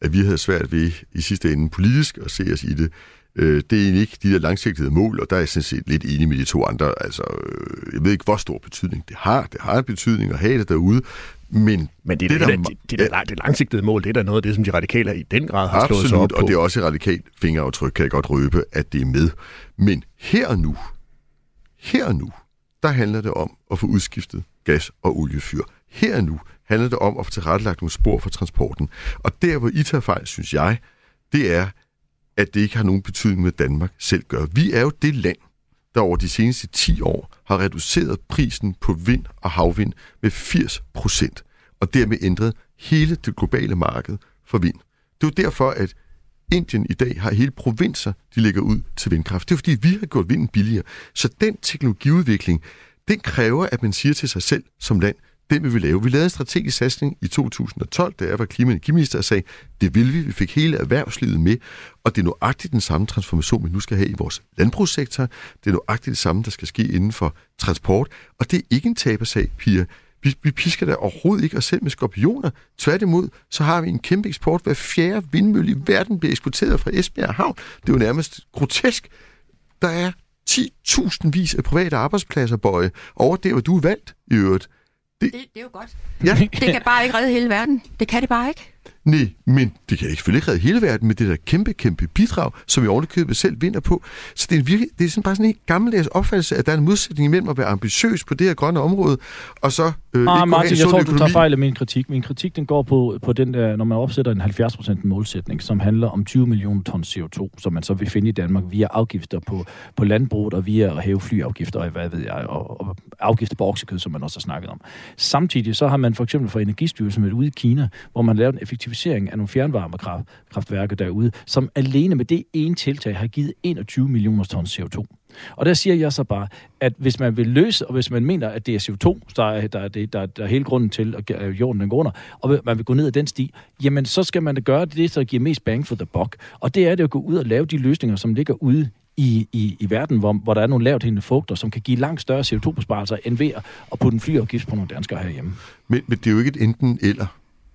at vi havde svært ved i sidste ende politisk at se os i det, øh, det er egentlig ikke de der langsigtede mål, og der er jeg sådan set lidt enig med de to andre. Altså, øh, jeg ved ikke, hvor stor betydning det har. Det har en betydning at have det derude, men, men det, det, der, det, det, det, det langsigtede mål, det er da noget af det, som de radikale i den grad har absolut, slået sig op på. og det er også et radikalt fingeraftryk, kan jeg godt røbe, at det er med. Men her og nu, her og nu, der handler det om at få udskiftet gas- og oliefyr. Her nu handler det om at få tilrettelagt nogle spor for transporten. Og der, hvor I tager fejl, synes jeg, det er, at det ikke har nogen betydning, hvad Danmark selv gør. Vi er jo det land, der over de seneste 10 år har reduceret prisen på vind og havvind med 80 procent, og dermed ændret hele det globale marked for vind. Det er jo derfor, at Indien i dag har hele provinser, de lægger ud til vindkraft. Det er fordi, vi har gjort vinden billigere. Så den teknologiudvikling, den kræver, at man siger til sig selv som land, den vil vi lave. Vi lavede en strategisk satsning i 2012, da jeg var klima- og energiminister og sagde, det vil vi. Vi fik hele erhvervslivet med, og det er nøjagtigt den samme transformation, vi nu skal have i vores landbrugssektor. Det er nøjagtigt det samme, der skal ske inden for transport, og det er ikke en tabersag, Pia. Vi, vi pisker da overhovedet ikke os selv med skorpioner. Tværtimod, så har vi en kæmpe eksport. Hver fjerde vindmølle i verden bliver eksporteret fra Esbjerg Havn. Det er jo nærmest grotesk. Der er 10.000 vis af private arbejdspladser, Bøje, over det, hvor du er valgt i øvrigt. Det, det, det er jo godt. Ja. Det kan bare ikke redde hele verden. Det kan det bare ikke. Nej, men det kan ikke selvfølgelig ikke redde hele verden med det der kæmpe, kæmpe bidrag, som vi ovenikøbet selv vinder på. Så det er, virkelig, det er sådan bare sådan en gammeldags opfattelse, at der er en modsætning imellem at være ambitiøs på det her grønne område, og så øh, ah, Martin, jeg tror, økonomi. du tager fejl af min kritik. Min kritik den går på, på den der, når man opsætter en 70% målsætning, som handler om 20 millioner tons CO2, som man så vil finde i Danmark via afgifter på, på landbruget og via at hæve flyafgifter og hvad ved jeg, og, og afgifter på oksekød, som man også har snakket om. Samtidig så har man for eksempel for Energistyrelsen været ude i Kina, hvor man lavede en effektivisering af nogle fjernvarmekraftværker derude, som alene med det ene tiltag har givet 21 millioner tons CO2. Og der siger jeg så bare, at hvis man vil løse, og hvis man mener, at det er CO2, der er, der er, det, der, der er hele grunden til, at jorden den går under, og man vil gå ned ad den sti, jamen så skal man da gøre det, der giver mest bang for the buck. Og det er det at gå ud og lave de løsninger, som ligger ude i, i, i verden, hvor, hvor der er nogle lavt hængende fugter, som kan give langt større CO2-besparelser, end ved at putte en flyafgift på nogle danskere herhjemme. Men, men det er jo ikke et enten eller,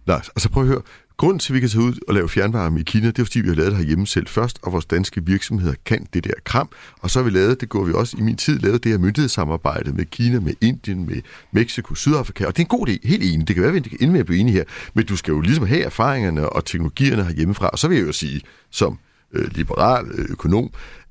Lars. Altså prøv at høre, Grunden til, at vi kan tage ud og lave fjernvarme i Kina, det er, fordi vi har lavet det hjemme selv først, og vores danske virksomheder kan det der kram. Og så har vi lavet, det går vi også i min tid, lavet det her myndighedssamarbejde med Kina, med Indien, med Mexico, Sydafrika. Og det er en god idé, helt enig. Det kan være, at vi kan med at blive enige her. Men du skal jo ligesom have erfaringerne og teknologierne herhjemmefra. Og så vil jeg jo sige, som øh, liberal øh, økonom,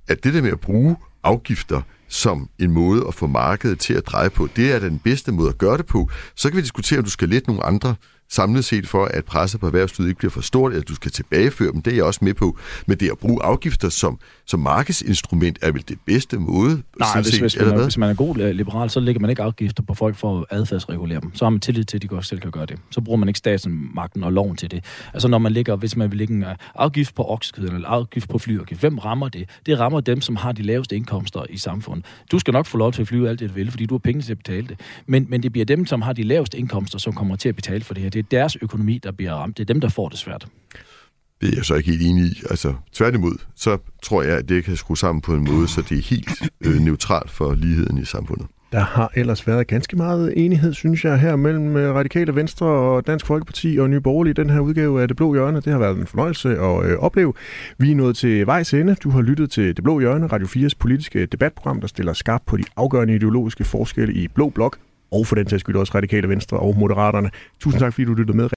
at det der med at bruge afgifter som en måde at få markedet til at dreje på, det er den bedste måde at gøre det på. Så kan vi diskutere, om du skal lette nogle andre samlet set for, at presset på erhvervslivet ikke bliver for stort, eller at du skal tilbageføre dem, det er jeg også med på. Men det at bruge afgifter som, som markedsinstrument er vel det bedste måde? Nej, hvis, set, hvis, man, hvis man er god øh, liberal, så lægger man ikke afgifter på folk for at adfærdsregulere dem. Så har man tillid til, at de godt selv kan gøre det. Så bruger man ikke statsmagten og loven til det. Altså når man lægger, hvis man vil lægge en øh, afgift på oksekød eller afgift på flyafgift, hvem rammer det? Det rammer dem, som har de laveste indkomster i samfundet. Du skal nok få lov til at flyve alt det, du vil, fordi du har penge til at betale det. Men, men det bliver dem, som har de laveste indkomster, som kommer til at betale for det her. Det er deres økonomi, der bliver ramt. Det er dem, der får det svært. Det er jeg så ikke helt enig i. Altså, tværtimod, så tror jeg, at det kan skrues sammen på en måde, så det er helt øh, neutralt for ligheden i samfundet. Der har ellers været ganske meget enighed, synes jeg, her mellem øh, Radikale Venstre og Dansk Folkeparti og Nye Borgerlige. Den her udgave af Det Blå Hjørne, det har været en fornøjelse at øh, opleve. Vi er nået til vejs ende. Du har lyttet til Det Blå Hjørne, Radio 4's politiske debatprogram, der stiller skarp på de afgørende ideologiske forskelle i Blå Blok, og for den sags skyld også Radikale Venstre og Moderaterne. Tusind tak, fordi du lyttede med.